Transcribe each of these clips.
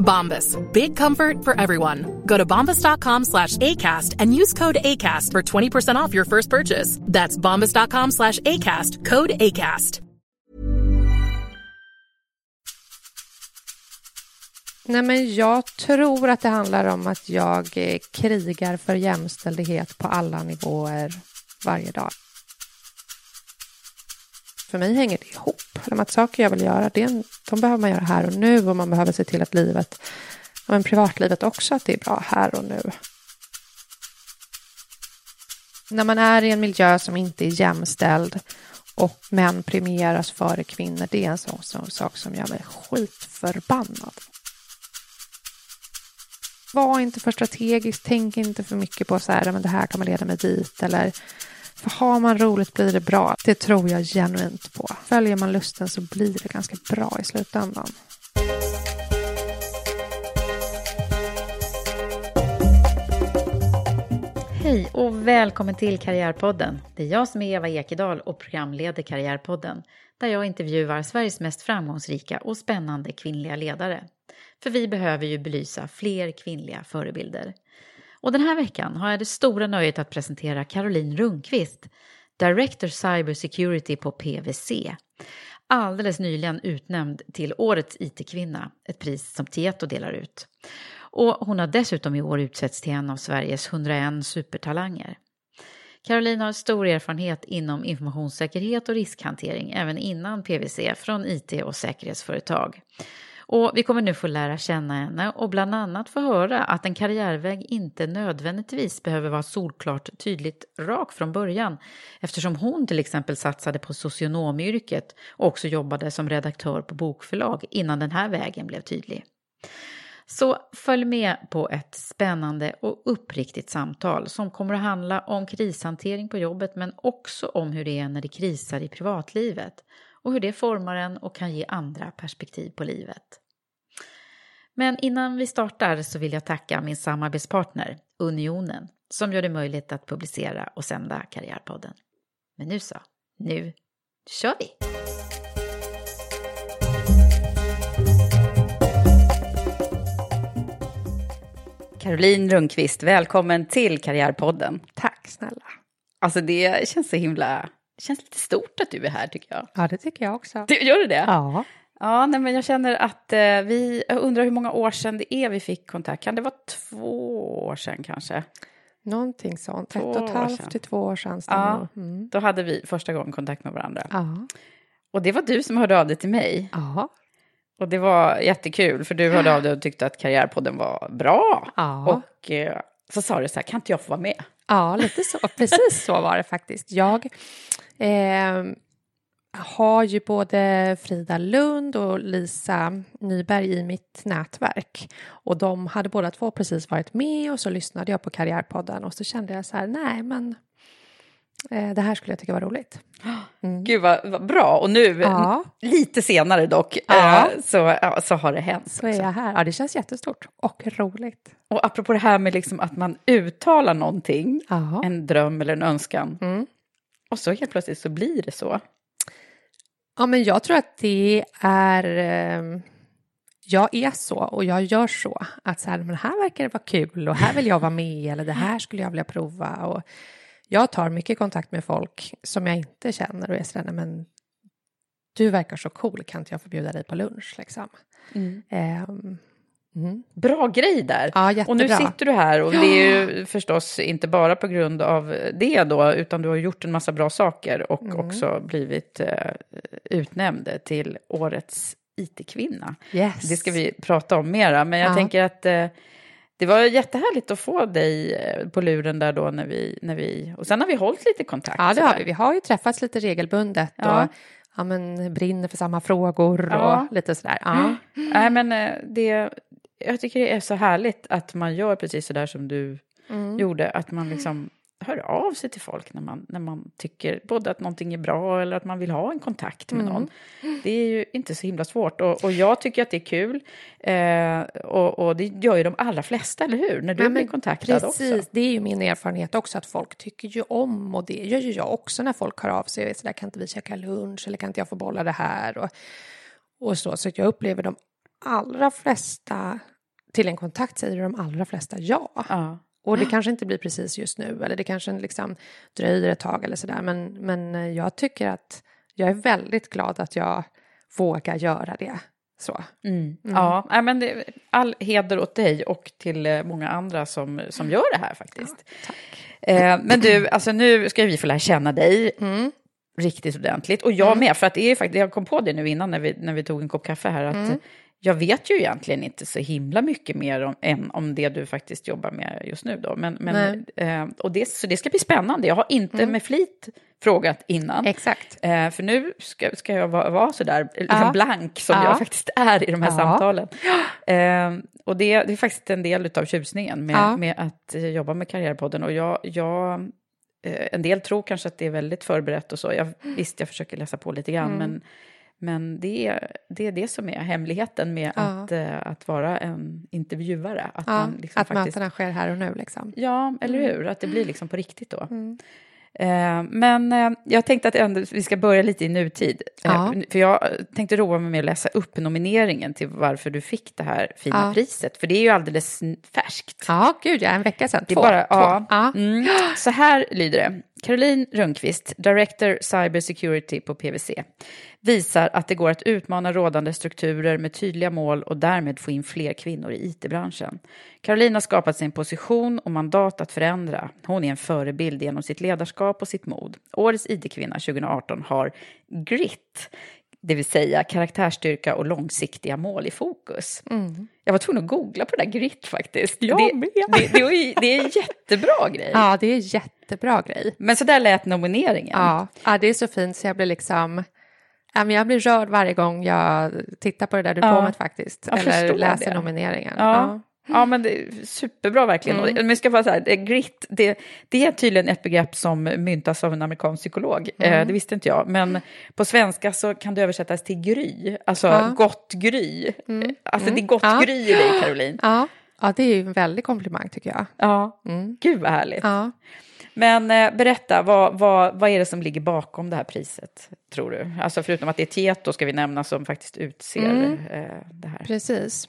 Bombas. Big comfort for everyone. Go to bombas.com slash ACAST and use code ACAST for 20% off your first purchase. That's bombas.com slash ACAST. Code ACAST. Nej, men jag tror att det handlar om att jag eh, krigar för jämställdhet på alla nivåer varje dag. För mig hänger det ihop. De att saker jag vill göra, det en, de behöver man göra här och nu och man behöver se till att livet, men privatlivet också, att det är bra här och nu. När man är i en miljö som inte är jämställd och män premieras före kvinnor, det är en sån, sån sak som gör mig skitförbannad. Var inte för strategisk, tänk inte för mycket på så här, men det här kan leda mig dit eller för har man roligt blir det bra. Det tror jag genuint på. Följer man lusten så blir det ganska bra i slutändan. Hej och välkommen till Karriärpodden. Det är jag som är Eva Ekedal och programleder Karriärpodden där jag intervjuar Sveriges mest framgångsrika och spännande kvinnliga ledare. För vi behöver ju belysa fler kvinnliga förebilder. Och den här veckan har jag det stora nöjet att presentera Caroline Rundqvist, Director Cyber Security på PWC. Alldeles nyligen utnämnd till Årets IT-kvinna, ett pris som Tieto delar ut. Och hon har dessutom i år utsetts till en av Sveriges 101 supertalanger. Caroline har stor erfarenhet inom informationssäkerhet och riskhantering även innan PWC från IT och säkerhetsföretag. Och vi kommer nu få lära känna henne och bland annat få höra att en karriärväg inte nödvändigtvis behöver vara solklart tydligt rak från början eftersom hon till exempel satsade på socionomyrket och också jobbade som redaktör på bokförlag innan den här vägen blev tydlig. Så följ med på ett spännande och uppriktigt samtal som kommer att handla om krishantering på jobbet men också om hur det är när det krisar i privatlivet och hur det formar en och kan ge andra perspektiv på livet. Men innan vi startar så vill jag tacka min samarbetspartner Unionen som gör det möjligt att publicera och sända Karriärpodden. Men nu så, nu kör vi! Caroline Rundqvist, välkommen till Karriärpodden. Tack snälla. Alltså det känns så himla, känns lite stort att du är här tycker jag. Ja, det tycker jag också. Du, gör du det? Ja. Ja, nej, men jag känner att eh, vi, jag undrar hur många år sedan det är vi fick kontakt. Kan det vara två år sedan kanske? Någonting sånt. Två Ett och ett år halvt sedan. till två år sedan. Ja. Mm. då hade vi första gången kontakt med varandra. Ja. Och det var du som hörde av dig till mig. Ja. Och det var jättekul, för du hörde av dig och tyckte att Karriärpodden var bra. Ja. Och eh, så sa du så här, kan inte jag få vara med? Ja, lite så. Precis så var det faktiskt. Jag eh, har ju både Frida Lund och Lisa Nyberg i mitt nätverk. Och de hade båda två precis varit med och så lyssnade jag på Karriärpodden och så kände jag så här, nej men eh, det här skulle jag tycka var roligt. Mm. Gud vad, vad bra, och nu, Ja. lite senare dock, Ja. eh, så, ja, så har det hänt. Så är jag här. Ja, det känns jättestort och roligt. Och apropå det här med liksom att man uttalar någonting, Ja. en dröm eller en önskan, Mm. Och så helt plötsligt så blir det så. Ja, men jag tror att det är... Eh, jag är så och jag gör så. Att så här, men här verkar det vara kul och här vill jag vara med eller det här skulle jag vilja prova. Och jag tar mycket kontakt med folk som jag inte känner och är sådär, men du verkar så cool, kan inte jag få bjuda dig på lunch? Liksom. Mm. Um, mm. Bra grej där! Ja, och nu sitter du här och det är ju förstås inte bara på grund av det då, utan du har gjort en massa bra saker och mm. också blivit uh, utnämnd till årets IT-kvinna. Yes. Det ska vi prata om mera, men jag ja. tänker att uh, det var jättehärligt att få dig eh, på luren där då när vi, när vi... Och sen har vi hållit lite kontakt. Ja, det har vi. Vi har ju träffats lite regelbundet. Ja. Och ja, men, brinner för samma frågor ja. och lite sådär. Ja. Nej, men eh, det, jag tycker det är så härligt att man gör precis så där som du mm. gjorde. Att man liksom hör av sig till folk när man, när man tycker både att någonting är bra eller att man vill ha en kontakt med mm. någon. Det är ju inte så himla svårt och, och jag tycker att det är kul. Eh, och, och, det gör ju de allra flesta, eller hur? När du ja, blir kontaktad precis, också. det är ju min erfarenhet också att folk tycker ju om och det gör ju jag också när folk hör av sig. Så där, kan inte vi käka lunch eller kan inte jag få bolla det här? Och, och så, så jag upplever de allra flesta till en kontakt säger de allra flesta ja. ja. Och det kanske inte blir precis just nu eller det kanske liksom dröjer ett tag eller sådär men, men eh, jag tycker att jag är väldigt glad att jag vågar göra det. Så. Mm. Mm. Ja, men det, all heder åt dig och till eh, många andra som, som gör det här faktiskt. Ja, eh, men du, alltså nu ska vi få lära känna dig. Mm. Riktigt ordentligt. Och jag mm. med, för att det är faktiskt, jag kom på det nu innan när vi, när vi tog en kopp kaffe här, att mm jag vet ju egentligen inte så himla mycket mer om, än om det du faktiskt jobbar med just nu. Då. Men, men, eh, och det, så det ska bli spännande. Jag har inte mm. med flit frågat innan. Exakt. Eh, för nu ska, ska jag vara, vara sådär liksom ja. blank som ja. jag faktiskt är i de här ja. samtalen. Eh, och det, det, är faktiskt en del av tjusningen med, med att jobba med Karriärpodden. Och jag, jag eh, en del tror kanske att det är väldigt förberett och så. Jag, visst, jag försöker läsa på lite grann, mm. men men det är, det är det som är hemligheten med ja. att, uh, att vara en intervjuare. Att, ja, liksom att faktiskt, mötena sker här och nu. Liksom. Ja, eller mm. hur? Att det blir liksom på riktigt då. Mm. Uh, men uh, jag tänkte att ändå, vi ska börja lite i nutid. Ja. för jag tänkte roa mig med att läsa upp nomineringen till varför du fick det här fina ja. priset. För det är ju alldeles färskt. Ja, gud ja, en vecka sedan. Två. Bara, två. Ja. Mm. Så här lyder det. Caroline Rundqvist, Director Cyber Security på PWC visar att det går att utmana rådande strukturer med tydliga mål och därmed få in fler kvinnor i it-branschen. Caroline har skapat sig en position och mandat att förändra. Hon är en förebild genom sitt ledarskap och sitt mod. Årets IT-kvinna 2018 har grit, det vill säga karaktärsstyrka och långsiktiga mål i fokus. Mm. Jag var tvungen att googla på det där grit faktiskt. Jag det, med. Det, det, det, är en jättebra grej. Ja, det är jättebra grej. Men så där lät nomineringen. Ja, ja det är så fint så jag blir liksom jag blir rörd varje gång jag tittar på det där diplomet ja, faktiskt. Eller läser det. nomineringen. Ja. ja. Ja, men det är superbra verkligen. Mm. Men jag ska bara säga, grit, det, det är tydligen ett begrepp som myntas av en amerikansk psykolog. Eh, mm. Eh, det visste inte jag. Men på svenska så kan det översättas till gry, alltså ja. gott gry. Mm. Alltså det är mm. gott ja. gry i dig, Caroline. Ja. ja, det är ju en väldig komplimang tycker jag. Ja, mm. gud vad härligt. Ja. Men eh, berätta, vad, vad, vad är det som ligger bakom det här priset, tror du? Alltså förutom att det är Tieto, ska vi nämna, som faktiskt utser mm. eh, det här. Precis.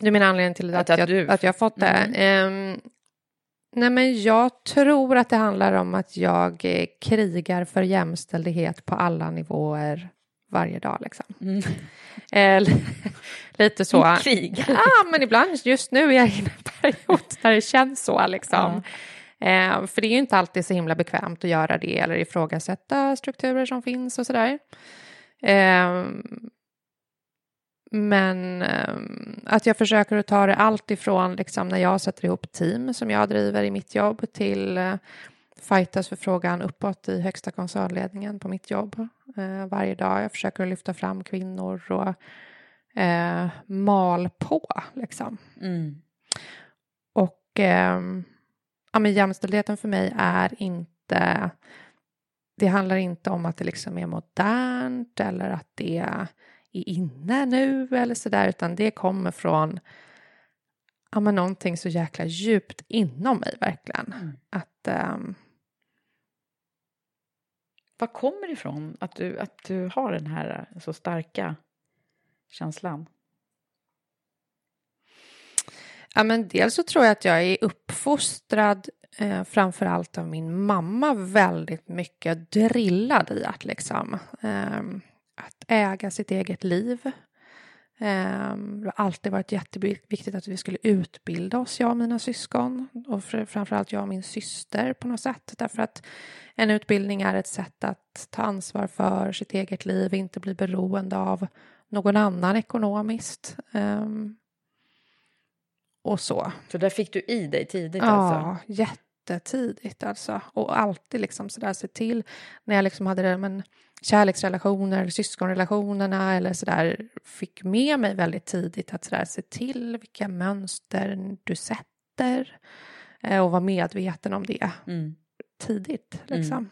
Du menar anledningen till att, att, jag, du... att jag har fått det? Mm. Eh, nej, men jag tror att det handlar om att jag eh, krigar för jämställdhet på alla nivåer varje dag. Liksom. Mm. Eh, lite så. Krig. Ja, men ibland, just nu är jag i en period där det känns så. Liksom. Mm. Eh, för det är ju inte alltid så himla bekvämt att göra det eller ifrågasätta strukturer som finns och sådär. Eh, men eh, att jag försöker att ta det allt ifrån liksom, när jag sätter ihop team som jag driver i mitt jobb till eh, fightas för frågan uppåt i högsta koncernledningen på mitt jobb eh, varje dag. Jag försöker lyfta fram kvinnor och eh, mal på liksom. Mm. Och eh, ja, men jämställdheten för mig är inte det handlar inte om att det liksom är modernt eller att det är inne nu eller sådär utan det kommer från ja, men någonting så jäkla djupt inom mig verkligen. Mm. Att um, Vad kommer det ifrån att du, att du har den här så starka känslan? Ja, men dels så tror jag att jag är uppfostrad eh, framför allt av min mamma väldigt mycket drillad i att liksom eh, att äga sitt eget liv. Eh, det har alltid varit jätteviktigt att vi skulle utbilda oss, jag och mina syskon och framförallt jag och min syster på något sätt därför att en utbildning är ett sätt att ta ansvar för sitt eget liv, inte bli beroende av någon annan ekonomiskt. Um, och så. Så där fick du i dig tidigt ja, alltså? Jättetidigt alltså. Och alltid liksom sådär se till när jag liksom hade det, men, kärleksrelationer, syskonrelationerna eller sådär fick med mig väldigt tidigt att sådär se till vilka mönster du sätter eh, och vara medveten om det mm. tidigt liksom. Mm.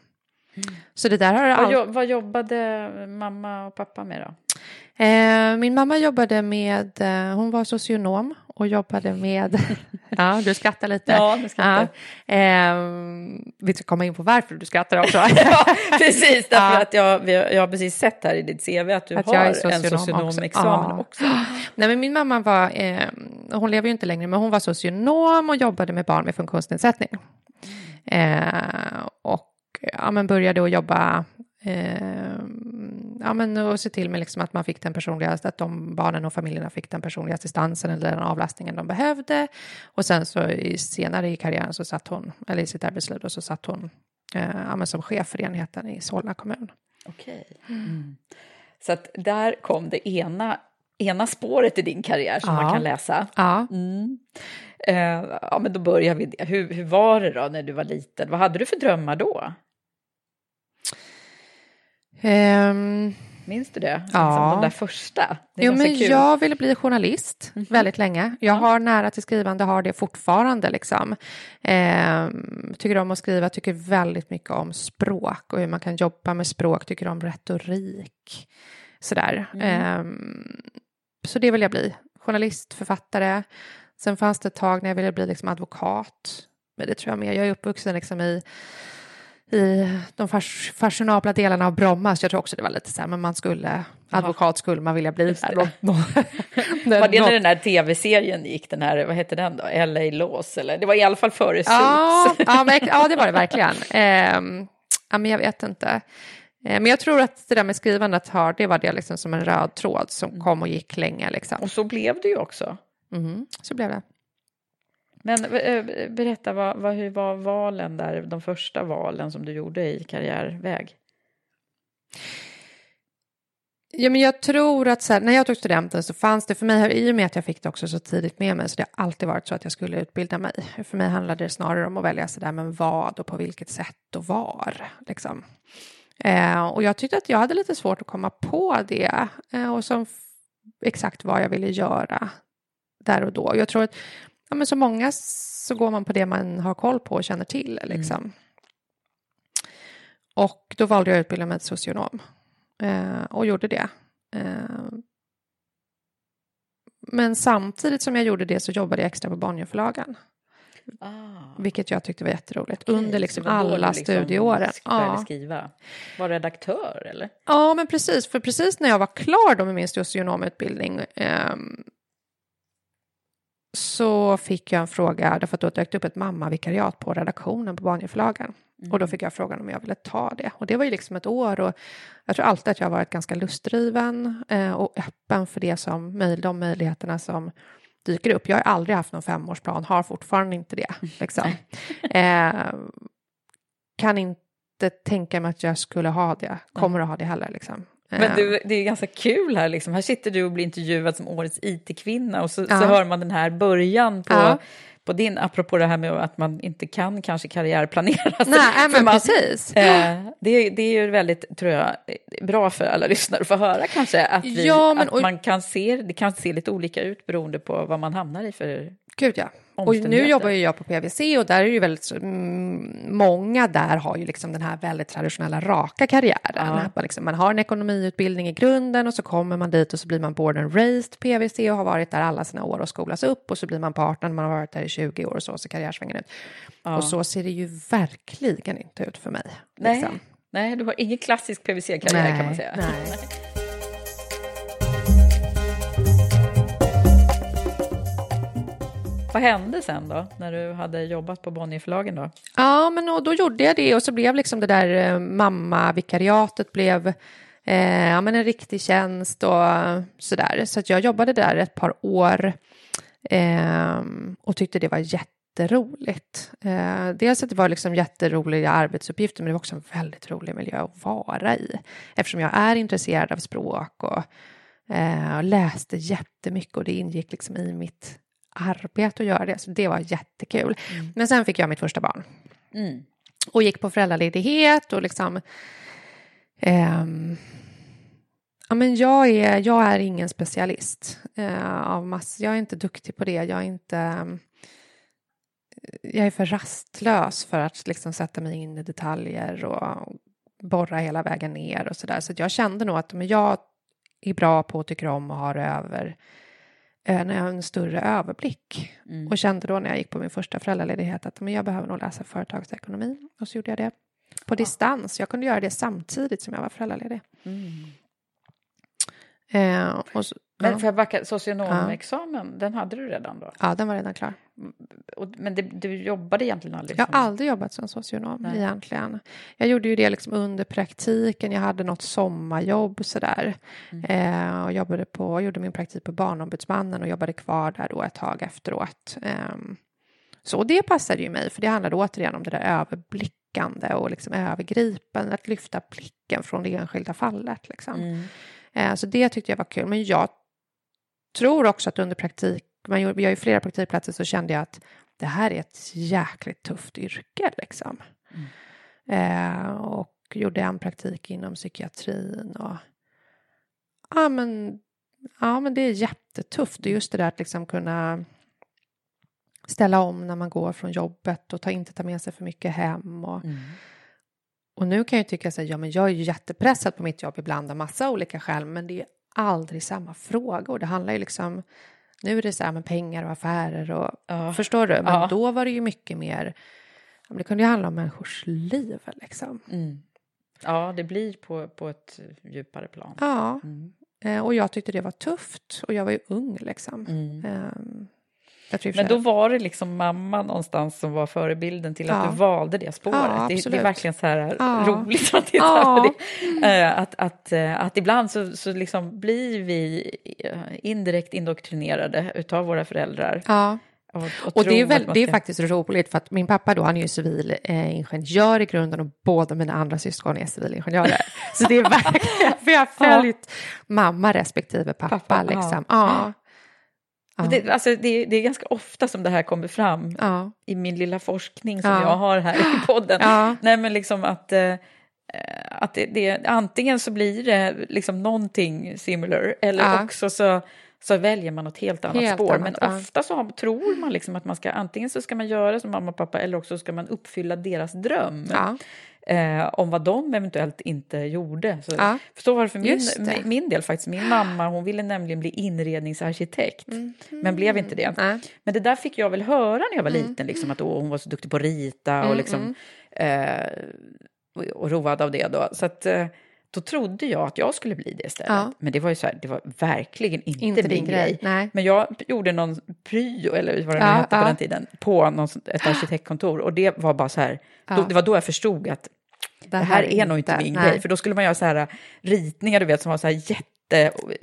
Mm. Så det där har vad, all... vad jobbade mamma och pappa med då? Eh, min mamma jobbade med, eh, hon var socionom och jobbade med, ja du skrattar lite. Ja, du skrattar. Ja, eh, vi ska komma in på varför du skrattar också. ja, precis, därför ja. att jag, jag har precis sett här i ditt CV att du att har en socionomexamen också. också. Nej men min mamma var, eh, hon lever ju inte längre, men hon var socionom och jobbade med barn med funktionsnedsättning. Eh, och ja, men började att jobba ja, men och se till med liksom att man fick den personliga, att de barnen och familjerna fick den personliga assistansen eller den avlastningen de behövde. Och sen så i, senare i karriären så satt hon, eller i sitt arbetsliv då, så satt hon eh, ja, som chef för enheten i Solna kommun. Okej. Mm. Så att där kom det ena, ena spåret i din karriär som ja. man kan läsa. Ja. Mm. Eh, ja, men då börjar vi det. Hur, hur var det då när du var liten? Vad hade du för drömmar då? Um, Minns du det? Ja. Liksom de där första? jo, men kul. jag ville bli journalist mm väldigt länge. Jag ja. har nära till skrivande, har det fortfarande. Liksom. Eh, tycker om att skriva, tycker väldigt mycket om språk och hur man kan jobba med språk, tycker om retorik. Sådär. Mm. Eh, så det vill jag bli. Journalist, författare. Sen fanns det ett tag när jag ville bli liksom advokat. Men det tror jag mer. Jag är uppvuxen liksom i i de fas fashionabla delarna av Bromma, så jag tror också det var lite så här, men man skulle, advokat skulle man vilja bli där. var det när den här tv-serien gick, den här, vad hette den då, LA Laws, eller? Det var i alla fall före ja, ja, men, ja, det var det verkligen. Eh, ja, men jag vet inte. Eh, men jag tror att det där med skrivandet har, det var det liksom som en röd tråd som mm. kom och gick länge. Liksom. Och så blev det ju också. Mm, så blev det. Men eh, eh, berätta, vad, vad, hur var valen där, de första valen som du gjorde i karriärväg? Ja, men jag tror att så här, när jag tog studenten så fanns det för mig, i och med att jag fick det också så tidigt med mig, så det har alltid varit så att jag skulle utbilda mig. För mig handlade det snarare om att välja så där, men vad och på vilket sätt och var. Liksom. Eh, och jag tyckte att jag hade lite svårt att komma på det eh, och som exakt vad jag ville göra där och då. Jag tror att ja, men så många så går man på det man har koll på och känner till. Mm. Liksom. Mm. Och då valde jag att utbilda mig till socionom eh, och gjorde det. Eh, men samtidigt som jag gjorde det så jobbade jag extra på Bonnierförlagen. Ah. Vilket jag tyckte var jätteroligt. Okay, Under liksom alla liksom studieåren. Ja. Skriva. Var redaktör eller? Ja, men precis. För precis när jag var klar då med min socionomutbildning eh, så fick jag en fråga, därför att då dök det upp ett mammavikariat på redaktionen på Bonnierförlagen. Mm. Och då fick jag frågan om jag ville ta det. Och det var ju liksom ett år och jag tror alltid att jag har varit ganska lustdriven eh, och öppen för det som, de möjligheterna som dyker upp. Jag har aldrig haft någon femårsplan, har fortfarande inte det. Liksom. eh, kan inte tänka mig att jag skulle ha det, kommer att ha det heller. Liksom. Men du, det är ganska kul här, liksom. här sitter du och blir intervjuad som årets IT-kvinna och så, ja. så hör man den här början på, ja. på din, apropå det här med att man inte kan kanske karriärplanera. Nej, men man, precis. Eh, det, det är ju väldigt, tror jag, bra för alla lyssnare att få höra kanske, att, vi, ja, men, att man kan se, det kan se lite olika ut beroende på vad man hamnar i för Gud ja. Och nu jobbar ju jag på PVC och där är ju väldigt, mm, många där har ju liksom den här väldigt traditionella raka karriären. Ja. Man, liksom, man har en ekonomiutbildning i grunden och så kommer man dit och så blir man born and raised PVC och har varit där alla sina år och skolas upp och så blir man partner när man har varit där i 20 år och så ser karriärsvängen ut. Ja. Och så ser det ju verkligen inte ut för mig. Nej. Liksom. Nej, du har ingen klassisk PVC-karriär kan man säga. Nej. Vad hände sen då, när du hade jobbat på Bonnierförlagen då? Ja, men och då gjorde jag det och så blev liksom det där eh, blev eh, ja, men en riktig tjänst och sådär. Så att jag jobbade där ett par år eh, och tyckte det var jätteroligt. Eh, dels att det var liksom jätteroliga arbetsuppgifter men det var också en väldigt rolig miljö att vara i eftersom jag är intresserad av språk och, eh, och läste jättemycket och det ingick liksom i mitt arbete att göra det. Så det var jättekul. Mm. Men sen fick jag mitt första barn. Och gick på föräldraledighet och liksom... ehm, ja, men jag, är, jag är ingen specialist eh, av mass. Jag är inte duktig på det. Jag är inte... ehm, jag är för rastlös för att liksom sätta mig in i detaljer och borra hela vägen ner och sådär. Så att jag kände nog att men jag är bra på och tycker om och har över eh, när jag har en större överblick. Och kände då när jag gick på min första föräldraledighet att men jag behöver nog läsa företagsekonomi. Och så gjorde jag det på distans. Jag kunde göra det samtidigt som jag var föräldraledig. Eh, och så, Men ja, får jag backa, socionomexamen, den hade du redan då? ja, den var redan klar. Och, men det, du jobbade egentligen aldrig Jag har som... aldrig jobbat som socionom Nej. egentligen. Jag gjorde ju det liksom under praktiken. Jag hade något sommarjobb sådär. Mm. Eh, och jobbade på, gjorde min praktik på Barnombudsmannen och jobbade kvar där då ett tag efteråt. Ehm, så det passade ju mig, för det handlade återigen om det där överblickande och liksom övergripande, att lyfta blicken från det enskilda fallet. Liksom. Mm. Eh, så det tyckte jag var kul. Men jag tror också att under praktik, man gjorde, jag ju flera praktikplatser, så kände jag att det här är ett jäkligt tufft yrke. Liksom. Eh, och gjorde en praktik inom psykiatrin. Och, ja, men, ja, men det är jättetufft. Och just det där att liksom kunna ställa om när man går från jobbet och ta, inte ta med sig för mycket hem. Och, och nu kan jag tycka att ja, men jag är ju jättepressad på mitt jobb ibland av massa olika skäl, men det är aldrig samma frågor. Det handlar ju liksom, nu är det så här med pengar och affärer och, Ja. förstår du? Men Ja. då var det ju mycket mer, det kunde ju handla om människors liv liksom. Mm. Ja, det blir på, på ett djupare plan. Ja, Mm. eh, och jag tyckte det var tufft och jag var ju ung liksom. Mm. Men då var det liksom mamma någonstans som var förebilden till att Ja. du valde det spåret. Ja, det, det är verkligen så här Ja. roligt att titta Ja. Eh, Att, att, eh, att ibland så, så liksom blir vi eh, indirekt indoktrinerade utav våra föräldrar. Ja. Och, Och det är, väl, det är faktiskt roligt för att min pappa då, han är ju civilingenjör i grunden och båda mina andra syskon är civilingenjörer. Så det är verkligen, för jag har följt mamma respektive pappa, Pappa, liksom. Ja. Ja. Det, alltså, det, är- det är ganska ofta som det här kommer fram Ja. i min lilla forskning som Ja. jag har här i podden. Nej, men liksom att, eh, att det, det, antingen så blir det liksom någonting similar eller också så, så väljer man något helt annat Helt spår. annat, men ja. ofta så har, tror man liksom att man ska antingen så ska man göra som mamma och pappa eller också ska man uppfylla deras dröm. Ja. Eh, om vad de eventuellt inte gjorde. Så, Ja. Så var det för min, min- min del faktiskt. Min mamma hon ville nämligen bli inredningsarkitekt, men blev inte det. Nej. Men det där fick jag väl höra när jag var liten, liksom, att åh, hon var så duktig på att rita och, liksom, eh, och, och road av det. Då. Så att, eh, då trodde jag att jag skulle bli det istället. Ja. Men det var ju så här, det var verkligen inte, Inte min grej. grej. Men jag gjorde någon pryo, eller vad det nu Ja, hette på ja. den tiden, på någon, ett arkitektkontor. Och det var bara så här, då, Ja. det var då jag förstod att det här, är nog inte min nej. grej. För då skulle man göra så här ritningar, du vet, som var så här jätte...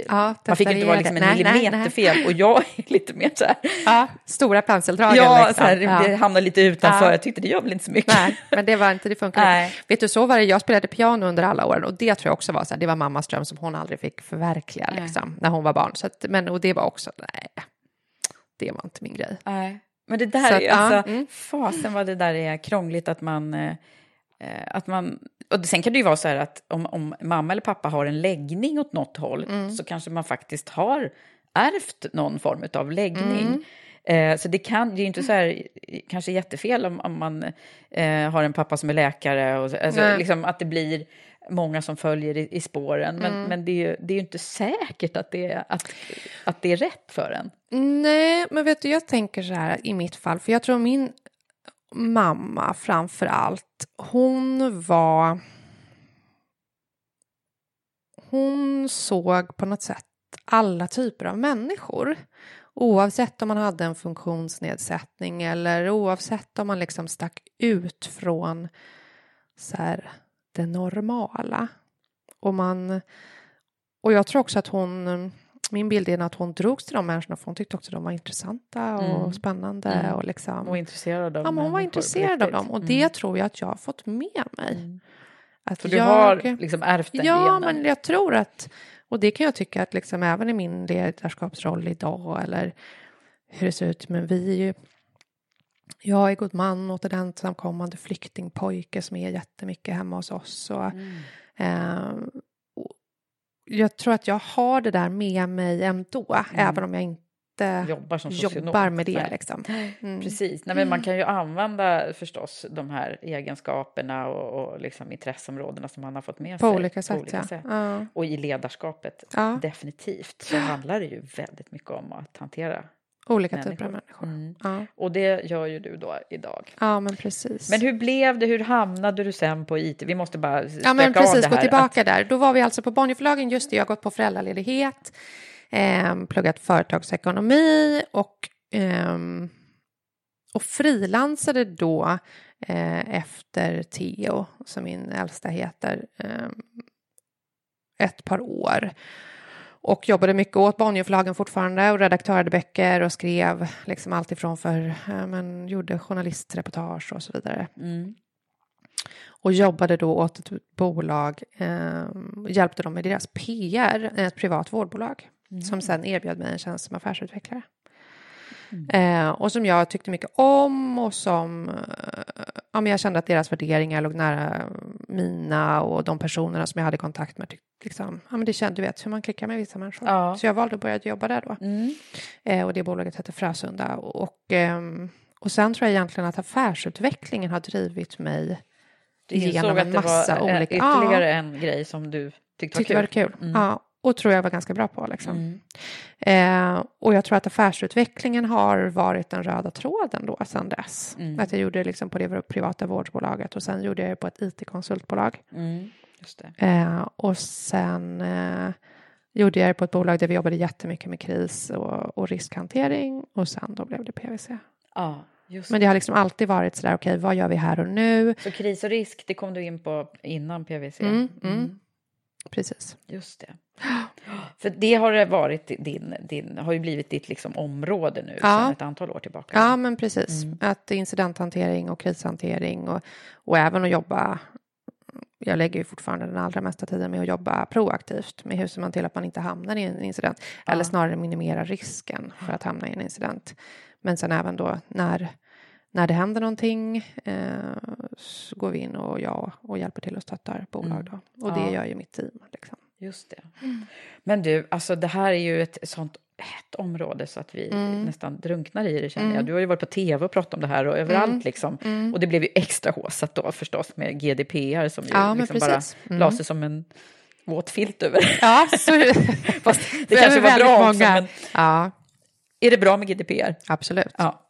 Ja, man fick inte vara liksom en. Nej, nej, millimeter fel. Och jag är lite mer så här... Ja, stora penseldragen Ja, liksom. så här, Ja. det hamnar lite utanför. Ja. Jag tyckte det gör väl inte så mycket. Nej, men det var inte, det funkade Nej. inte. Vet du, så var det, jag spelade piano under alla åren och det tror jag också var så här, det var mammas dröm som hon aldrig fick förverkliga liksom, när hon var barn. Så att, men, och det var också, nej, det var inte min grej. Nej. Men det där Så att, är ja, alltså, mm. fasen vad det där är krångligt att man... eh, eh, Att man och sen kan det ju vara så här att om, om mamma eller pappa har en läggning åt något håll Mm. så kanske man faktiskt har ärvt någon form av läggning. Mm. Eh, så det kan det är ju inte så här, kanske jättefel om, om man eh, har en pappa som är läkare och så- alltså, liksom att det blir många som följer i, i spåren. Men, Mm. men det, är ju, det är ju inte säkert att det, är, att, att det är rätt för en. Nej, men vet du, jag tänker så här i mitt fall, för jag tror min mamma framför allt, hon var... hon såg på något sätt alla typer av människor. Oavsett om man hade en funktionsnedsättning eller oavsett om man liksom stack ut från så här, det normala. Och, man, och jag tror också att hon, min bild är att hon drogs till de människorna för hon tyckte också de var intressanta och Mm. spännande. Mm. Och liksom, var intresserad av ja, men hon var intresserad av dem och Mm. det tror jag att jag har fått med mig. Mm. Att Så du jag, har liksom ärvt den Ja, genen? men jag tror att, och det kan jag tycka att liksom även i min ledarskapsroll idag eller hur det ser ut, men vi är ju jag är god man åt en ensamkommande flyktingpojke som är jättemycket hemma hos oss. Och, Mm. eh, och jag tror att jag har det där med mig ändå, även om jag inte Jobbar som socionom. jobbar med det. Nej. Liksom. Mm. Precis, Nej, men man kan ju använda förstås de här egenskaperna och, och liksom intresseområdena som man har fått med På sig. olika sätt, ja. ja. Och i ledarskapet, Ja. definitivt, så handlar det ju väldigt mycket om att hantera Olika typer av människor. Mm. Ja. Och det gör ju du då idag. ja, men precis. Men hur blev det? Hur hamnade du sen på IT? Vi måste bara Ja, men precis, gå tillbaka där. Då var vi alltså på Bonnierförlagen, just det, jag har gått på föräldraledighet, eh, pluggat företagsekonomi och, ehm, och frilansade då eh, efter Theo, som min äldsta heter, ehm, ett par år. Och jobbade mycket åt Bonnierförlagen fortfarande och redaktörade böcker och skrev liksom allt ifrån för, men gjorde journalistreportage och så vidare Mm. och jobbade då åt ett bolag, eh, hjälpte dem med deras PR, ett privat vårdbolag, som sen erbjöd mig en tjänst som affärsutvecklare. Eh, och som jag tyckte mycket om och som eh, ja, men jag kände att deras värderingar låg nära mina och de personerna som jag hade kontakt med. Tyckte, liksom, ja, men det kände, du vet, hur man klickar med vissa människor. Ja. Så jag valde att börja jobba där då. Mm. Eh, och det bolaget heter Frösunda. Och, ehm, och sen tror jag egentligen att affärsutvecklingen har drivit mig Du insåg genom att en det massa var eh, olika... ytterligare ja, en grej som du tyckte, tyckte var var kul. kul. Mm. Ja, och tror jag var ganska bra på. Liksom. Mm. Eh, och jag tror att affärsutvecklingen har varit den röda tråden då sedan dess. Mm. Att jag gjorde det liksom på det privata vårdbolaget och sen gjorde jag det på ett IT-konsultbolag. Mm. Eh, och sen eh, gjorde jag det på ett bolag där vi jobbade jättemycket med kris och, och riskhantering och sen då blev det PVC. Ja, just Men det har liksom alltid varit sådär, okej, vad gör vi här och nu? Så kris och risk, det kom du in på innan PVC? Mm, mm. Precis. Just det. För det har det varit din, din, har ju blivit ditt liksom område nu Ja. sedan ett antal år tillbaka. Ja, men precis. Mm. Att incidenthantering och krishantering och, och även att jobba jag lägger ju fortfarande den allra mesta tiden med att jobba proaktivt med hur ser man till att man inte hamnar i en incident eller snarare minimera risken för att hamna i en incident. Men sen även då när, när det händer någonting eh, så går vi in och jag och hjälper till och stöttar bolag då. Och det Ja. gör ju mitt team. Liksom. Just det. Men du, alltså det här är ju ett sånt hett område så att vi Mm. nästan drunknar i det känner jag. Du har ju varit på tv och pratat om det här och överallt Mm. liksom. Och det blev ju extra håsat då förstås med GDPR som ju Ja, liksom bara. Mm. la sig som en våt filt över. Ja, så, Fast det kanske var bra också, men Ja, är det bra med GDPR? absolut. Ja.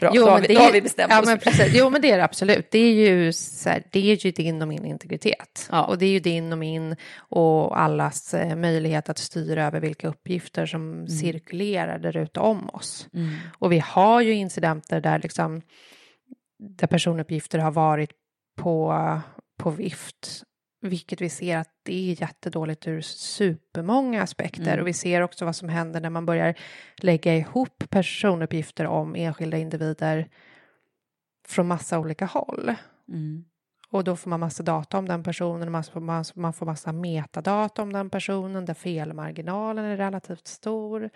Bra, Jo, då, har vi, då har vi bestämt ja, oss. Men precis. Jo, men det är det absolut. Det är ju, så här, det är ju din och min integritet. Ja. Och det är ju din och min och allas eh, möjlighet att styra över vilka uppgifter som Mm. cirkulerar där ute om oss. Och vi har ju incidenter där, liksom, där personuppgifter har varit på, på vift. Vilket vi ser att det är jättedåligt ur supermånga aspekter. Mm. Och vi ser också vad som händer när man börjar lägga ihop personuppgifter om enskilda individer från massa olika håll. Mm. Och då får man massa data om den personen, man får, man, man får massa metadata om den personen där felmarginalen är relativt stor.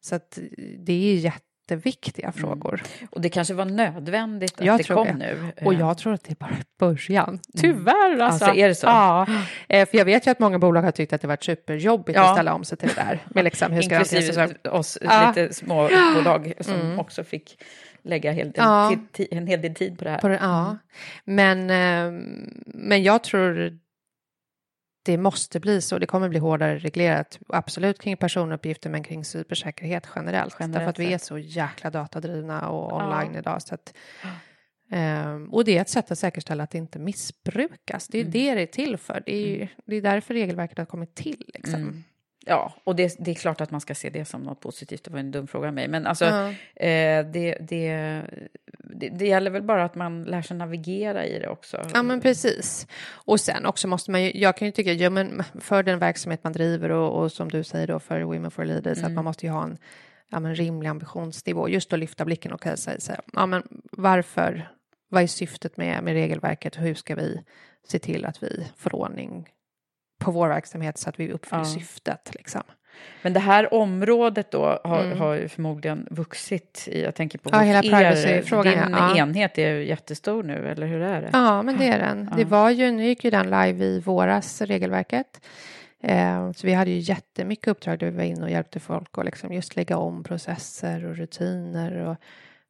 Så att det är jätteviktiga frågor. Och det kanske var nödvändigt att Jag det kom det. nu. Och Eh, jag tror att det är bara början. Tyvärr alltså. Alltså, är det så? Ja, Eh, för jag vet ju att många bolag har tyckt att det varit superjobbigt Ja. att ställa om sig till det där. Med liksom, hur ska. Inklusive oss Ja. lite små bolag som också fick lägga hel, Ja. en, hel del tid på det här. På det, ja. Men, eh, men jag tror det måste bli så. Det kommer bli hårdare reglerat. Absolut kring personuppgifter men kring cybersäkerhet generellt. Generellt Därför att vi är så jäkla datadrivna och Ja. online idag. Så att, Ehm, och det är ett sätt att säkerställa att det inte missbrukas. Det är Mm. det det är till för. Det är, ju, det är därför regelverket har kommit till. Liksom. Mm. Ja, och det, det är klart att man ska se det som något positivt. Det var en dum fråga av mig. Men alltså, Ja. eh, det, det, det, det gäller väl bara att man lär sig navigera i det också. Ja, men precis. Och sen också måste man ju, jag kan ju tycka, ja, men för den verksamhet man driver och, och som du säger då för Women for Leaders, Mm. att man måste ju ha en ja, men rimlig ambitionsnivå, just att lyfta blicken och säga, säga ja, men varför, vad är syftet med, med regelverket hur ska vi se till att vi får ordning på vår verksamhet så att vi uppfyller Ja. syftet. Liksom. Men det här området då har, Mm. har ju förmodligen vuxit. I, jag tänker på Ja, hela er- privacy-frågan, Din ja. enhet är ju jättestor nu, eller hur är det? Ja, men det är den. Det Ja. var ju, nu gick ju den live i våras, regelverket. Eh, så vi hade ju jättemycket uppdrag där vi var inne och hjälpte folk att liksom just lägga om processer och rutiner och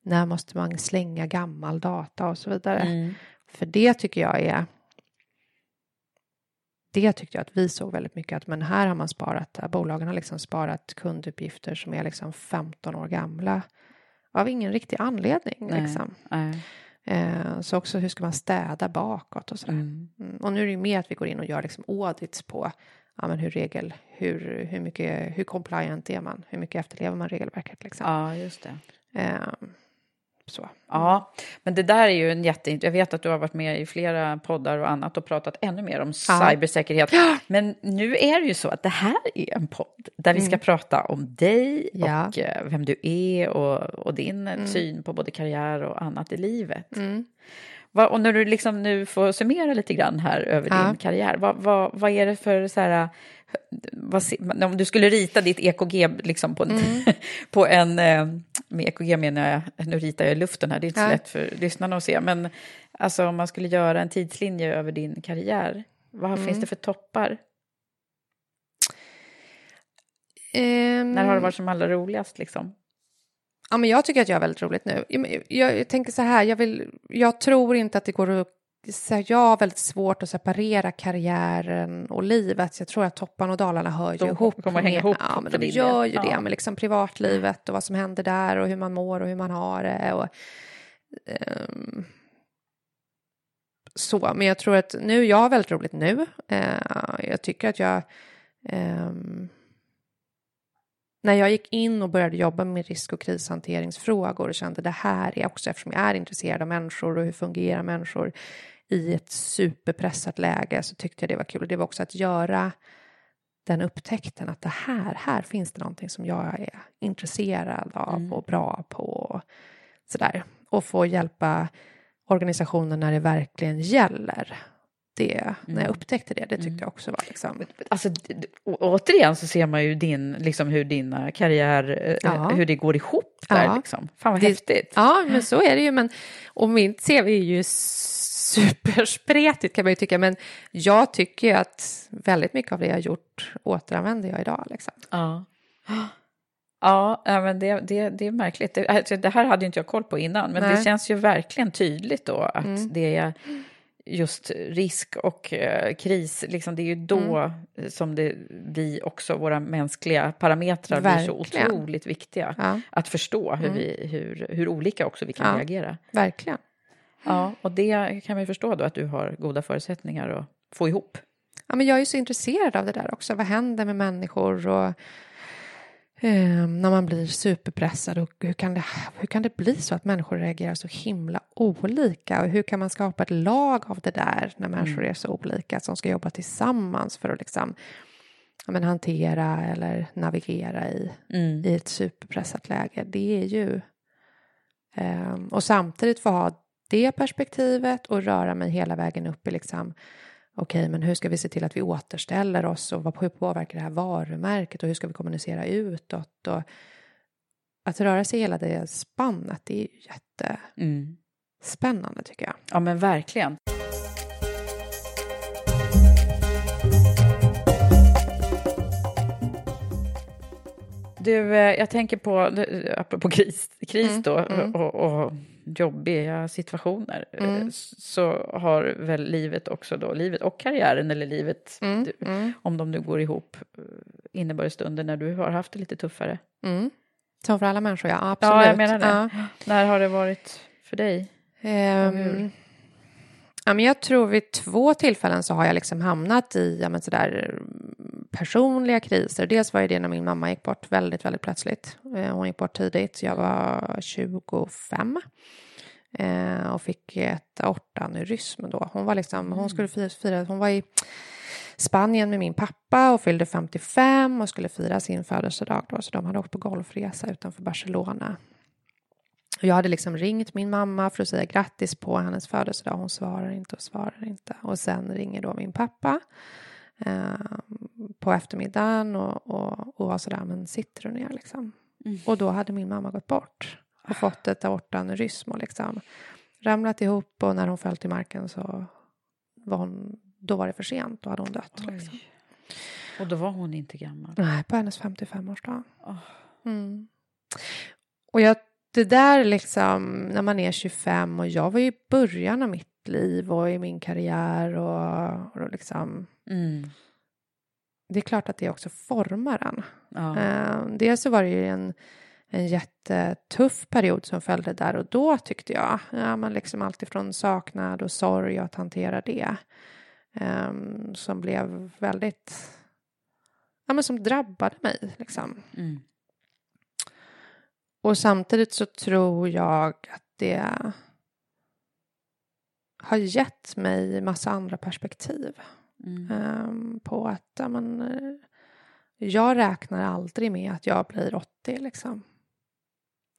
när måste man slänga gammal data och så vidare. Mm. För det tycker jag är det tyckte jag att vi såg väldigt mycket att men här har man sparat, bolagen har liksom sparat kunduppgifter som är liksom 15 år gamla av ingen riktig anledning. Nej. Liksom. Nej. Eh, så också hur ska man städa bakåt och sådär. Mm. Mm. Och nu är det ju mer att vi går in och gör liksom audits på ja, men hur regel, hur, hur mycket, hur compliant är man, hur mycket efterlever man regelverket liksom. Ja, just det. Eh, så. Ja, men det där är ju en jätte... Jag vet att du har varit med i flera poddar och annat och pratat ännu mer om Ja. cybersäkerhet. Men nu är det ju så att det här är en podd där vi ska prata om dig Mm. Ja. Mm. och eh, vem du är och, och din syn på både karriär och annat i livet. Va, och när du liksom nu får summera lite grann här över Ja. din karriär, vad, vad, vad är det för så här... Vad, om du skulle rita ditt EKG liksom på, en- Mm. på en... eh, Med EKG menar jag, nu ritar jag i luften här, det är inte så lätt för lyssnarna att se. Men alltså om man skulle göra en tidslinje över din karriär, vad Mm. finns det för toppar? Ehm, När har det varit som allra roligast liksom? Ja, men jag tycker att jag har väldigt roligt nu. Jag, jag, jag tänker så här, jag, vill, jag tror inte att det går att... Så här, jag har väldigt svårt att separera karriären och livet. Jag tror att topparna och dalarna hör ju De ihop. kommer hänga ihop Ja, men de gör ju det Ja. med liksom privatlivet och vad som händer där och hur man mår och hur man har det. Och, ehm, så, men jag tror att nu, jag har väldigt roligt nu. Eh, jag tycker att jag... ehm, när jag gick in och började jobba med risk och krishanteringsfrågor och kände det här är också eftersom jag är intresserad av människor och hur fungerar människor i ett superpressat läge så tyckte jag det var kul. Och det var också att göra den upptäckten att det här, här finns det någonting som jag är intresserad av och bra på. Och sådär. Och få hjälpa organisationen när det verkligen gäller. Det, när jag upptäckte det, det tyckte jag också var liksom... Alltså, återigen så ser man ju din, liksom hur dina karriär, eh, Ja. hur det går ihop där Ja. liksom. Fan vad Det- häftigt. Ja, men så är det ju. Men, och mitt CV är ju superspretigt kan man ju tycka. Men jag tycker ju att väldigt mycket av det jag har gjort återanvänder jag idag. Liksom. Ja. Ja, men det, det, det är märkligt. Det, alltså, det här hade ju inte jag koll på innan, men det Nej. känns ju verkligen tydligt då att Mm. det är just risk och eh, kris, liksom, det är ju då Mm. som det, vi också, våra mänskliga parametrar blir så Verkligen. otroligt viktiga. Ja, Att förstå hur, Mm. vi, hur, hur olika också vi kan Ja. reagera. verkligen. Ja, och det kan vi förstå då att du har goda förutsättningar att få ihop. Ja, men jag är ju så intresserad av det där också. Vad händer med människor och eh, när man blir superpressad och hur kan, det, hur kan det bli så att människor reagerar så himla olika? Och hur kan man skapa ett lag av det där när människor är så olika som ska jobba tillsammans för att liksom ja, men hantera eller navigera i, i ett superpressat läge. Det är ju eh, och samtidigt få ha det perspektivet och röra mig hela vägen upp i liksom okej, men hur ska vi se till att vi återställer oss och hur påverkar det här varumärket och hur ska vi kommunicera utåt och att röra sig i hela det spannet, det är ju jättespännande tycker jag. Ja, men verkligen. Du, eh, jag tänker på, apropå kris, kris Mm, då, mm. Och, och jobbiga situationer, eh, Mm. så har väl livet också då, livet och karriären, eller livet, Mm, du, mm, om de nu går ihop, eh, inneburit stunder när du har haft det lite tuffare. mm. Som för alla människor, ja absolut. Ja, jag menar det. Ja. När har det varit för dig? Ehm, ja, men jag tror vid två tillfällen så har jag liksom hamnat i ja, men sådär, personliga kriser. Dels var det när min mamma gick bort väldigt, väldigt plötsligt. Eh, hon gick bort tidigt. Jag var 25 eh, och fick ett aortaneurysm då. Hon var liksom, hon skulle fira, fira, hon var i Spanien med min pappa och fyllde 55 och skulle fira sin födelsedag då, så de hade åkt på golfresa utanför Barcelona. Och jag hade liksom ringt min mamma för att säga grattis på hennes födelsedag. Hon svarar inte och svarar inte. Och sen ringer då min pappa eh, på eftermiddagen och, och, och var sådär, men sitter du ner liksom? Mm. Och då hade min mamma gått bort och fått ett aortaneurysm och liksom ramlat ihop och när hon föll till marken så var hon, då var det för sent, då hade hon dött. Liksom. Och då var hon inte gammal? Nej, på hennes 55-årsdag. Oh. Mm. Och jag det där liksom när man är 25 och jag var ju i början av mitt liv och i min karriär och, och liksom mm. det är klart att det också formar en. Ja. Uh, dels så var det ju en, en jättetuff period som följde där och då tyckte jag. Ja, men liksom alltifrån saknad och sorg och att hantera det. Um, som blev väldigt, ja men som drabbade mig liksom. Mm. Och samtidigt så tror jag att det har gett mig massa andra perspektiv. Mm. Um, på att ja, men, eh, jag räknar aldrig med att jag blir 80 liksom.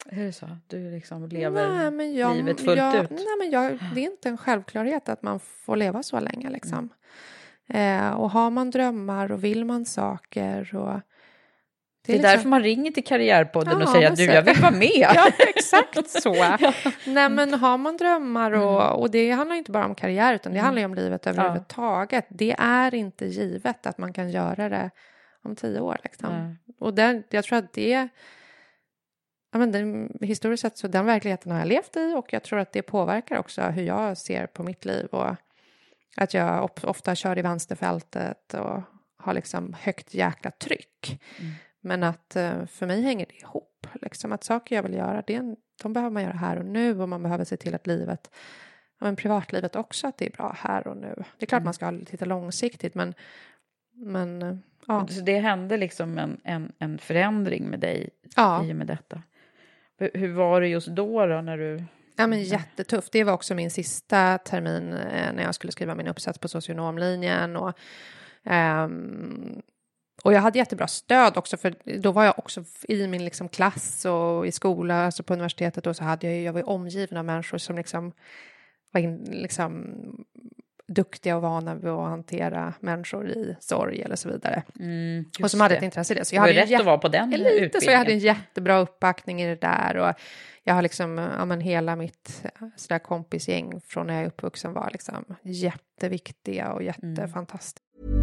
Är det så? Du liksom lever nej, jag, livet fullt jag, ut? Nej, men jag, det är inte en självklarhet att man får leva så länge liksom. Mm. Eh, och har man drömmar och vill man saker och det är, det är liksom... därför man ringer till Karriärpodden ja, och säger att du, jag vill vara med. ja, exakt så. ja. Nej, men har man drömmar och, mm. och det handlar inte bara om karriär utan det mm. handlar ju om livet överhuvudtaget. Ja. Det är inte givet att man kan göra det om tio år. Liksom. Mm. Och den, jag tror att det Ja, men den, historiskt sett så den verkligheten har jag levt i och jag tror att det påverkar också hur jag ser på mitt liv och att jag ofta kör i vänsterfältet och har liksom högt jäkla tryck. Mm. Men att eh, för mig hänger det ihop. Liksom att saker jag vill göra, det en, de behöver man göra här och nu och man behöver se till att livet, men privatlivet också, att det är bra här och nu. Det är klart mm. man ska titta långsiktigt men, men eh, ja. Så det hände liksom en, en, en förändring med dig ja. i och med detta? Hur var det just då, då när du Ja, men jättetufft. Det var också min sista termin eh, när jag skulle skriva min uppsats på socionomlinjen. Och, um, och jag hade jättebra stöd också, för då var jag också i min liksom klass och i skola, alltså på universitetet, och så hade jag, jag var omgiven av människor som liksom var in, liksom duktiga och vana vid att hantera människor i sorg eller så vidare. Mm, och som hade ett intresse i det. Så jag hade rätt att vara på den lite, utbildningen. Så jag hade en jättebra uppbackning i det där. Och jag har liksom, ja men hela mitt sådär kompisgäng från när jag är uppvuxen var liksom jätteviktiga och mm. jättefantastiska. Mm.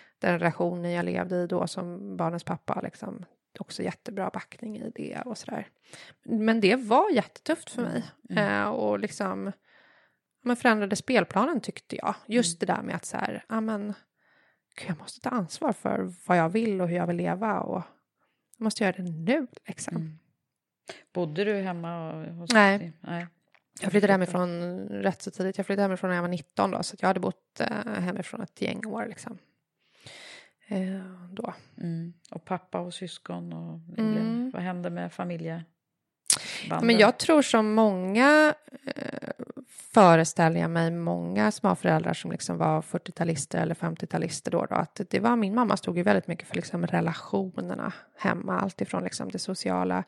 den relationen jag levde i då som barnens pappa, liksom, också jättebra backning i det och sådär. Men det var jättetufft för mig. Mm. Eh, och liksom men förändrade spelplanen tyckte jag. Just mm. det där med att så här, ja men, jag måste ta ansvar för vad jag vill och hur jag vill leva och jag måste göra det nu liksom. Mm. Bodde du hemma hos Nej. Nej. Jag flyttade hemifrån rätt så tidigt. Jag flyttade hemifrån när jag var 19 då, så jag hade bott eh, hemifrån ett gäng år liksom. Eh, då. Mm. Och pappa och syskon och mm. vad hände med familje? Men jag tror som många eh, föreställer jag mig många småföräldrar som liksom var 40-talister eller 50-talister då, då, att det var min mamma stod ju väldigt mycket för liksom relationerna hemma, alltifrån liksom det sociala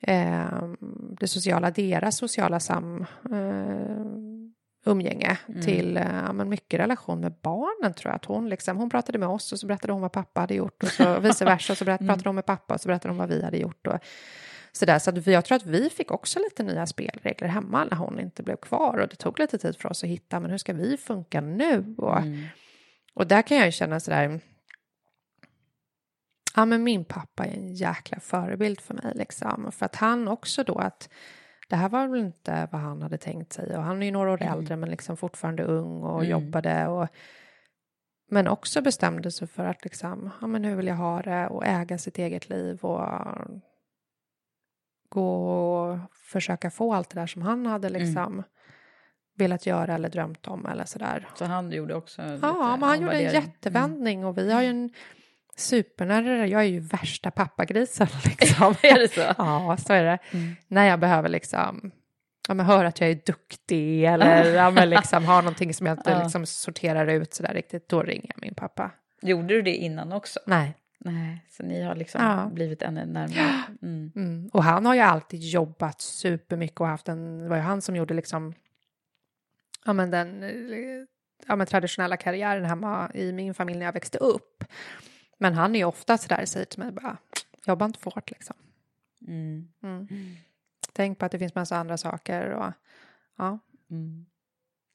eh, det sociala, deras sociala sam, eh, umgänge mm. till eh, men mycket relation med barnen tror jag. Att hon, liksom, hon pratade med oss och så berättade hon vad pappa hade gjort och så vice versa. Och så berättade, mm. pratade hon med pappa och så berättade hon vad vi hade gjort. Och, sådär. Så att jag tror att vi fick också lite nya spelregler hemma när hon inte blev kvar. Och det tog lite tid för oss att hitta, men hur ska vi funka nu? Och, mm. och där kan jag ju känna sådär, ja men min pappa är en jäkla förebild för mig liksom. För att han också då att det här var väl inte vad han hade tänkt sig och han är ju några år mm. äldre men liksom fortfarande ung och mm. jobbade och men också bestämde sig för att liksom, ja men hur vill jag ha det och äga sitt eget liv och gå och försöka få allt det där som han hade mm. liksom mm. velat göra eller drömt om eller sådär. Så han gjorde också Ja, men han gjorde en jättevändning mm. och vi har ju en supernära, jag är ju värsta pappagrisen liksom. är det så? Ja, så är det. Mm. När jag behöver liksom ja, men höra att jag är duktig eller ja, men liksom, har någonting som jag inte ja. liksom, sorterar ut sådär riktigt, då ringer jag min pappa. Gjorde du det innan också? Nej. Nej, så ni har liksom ja. blivit ännu närmare. Mm. Mm. Och han har ju alltid jobbat supermycket och haft en, det var ju han som gjorde liksom, ja men den ja, men traditionella karriären hemma i min familj när jag växte upp. Men han är ju ofta sådär, säger till mig bara, jobba inte för hårt liksom. Mm. mm. Tänk på att det finns massa andra saker och ja. Mm.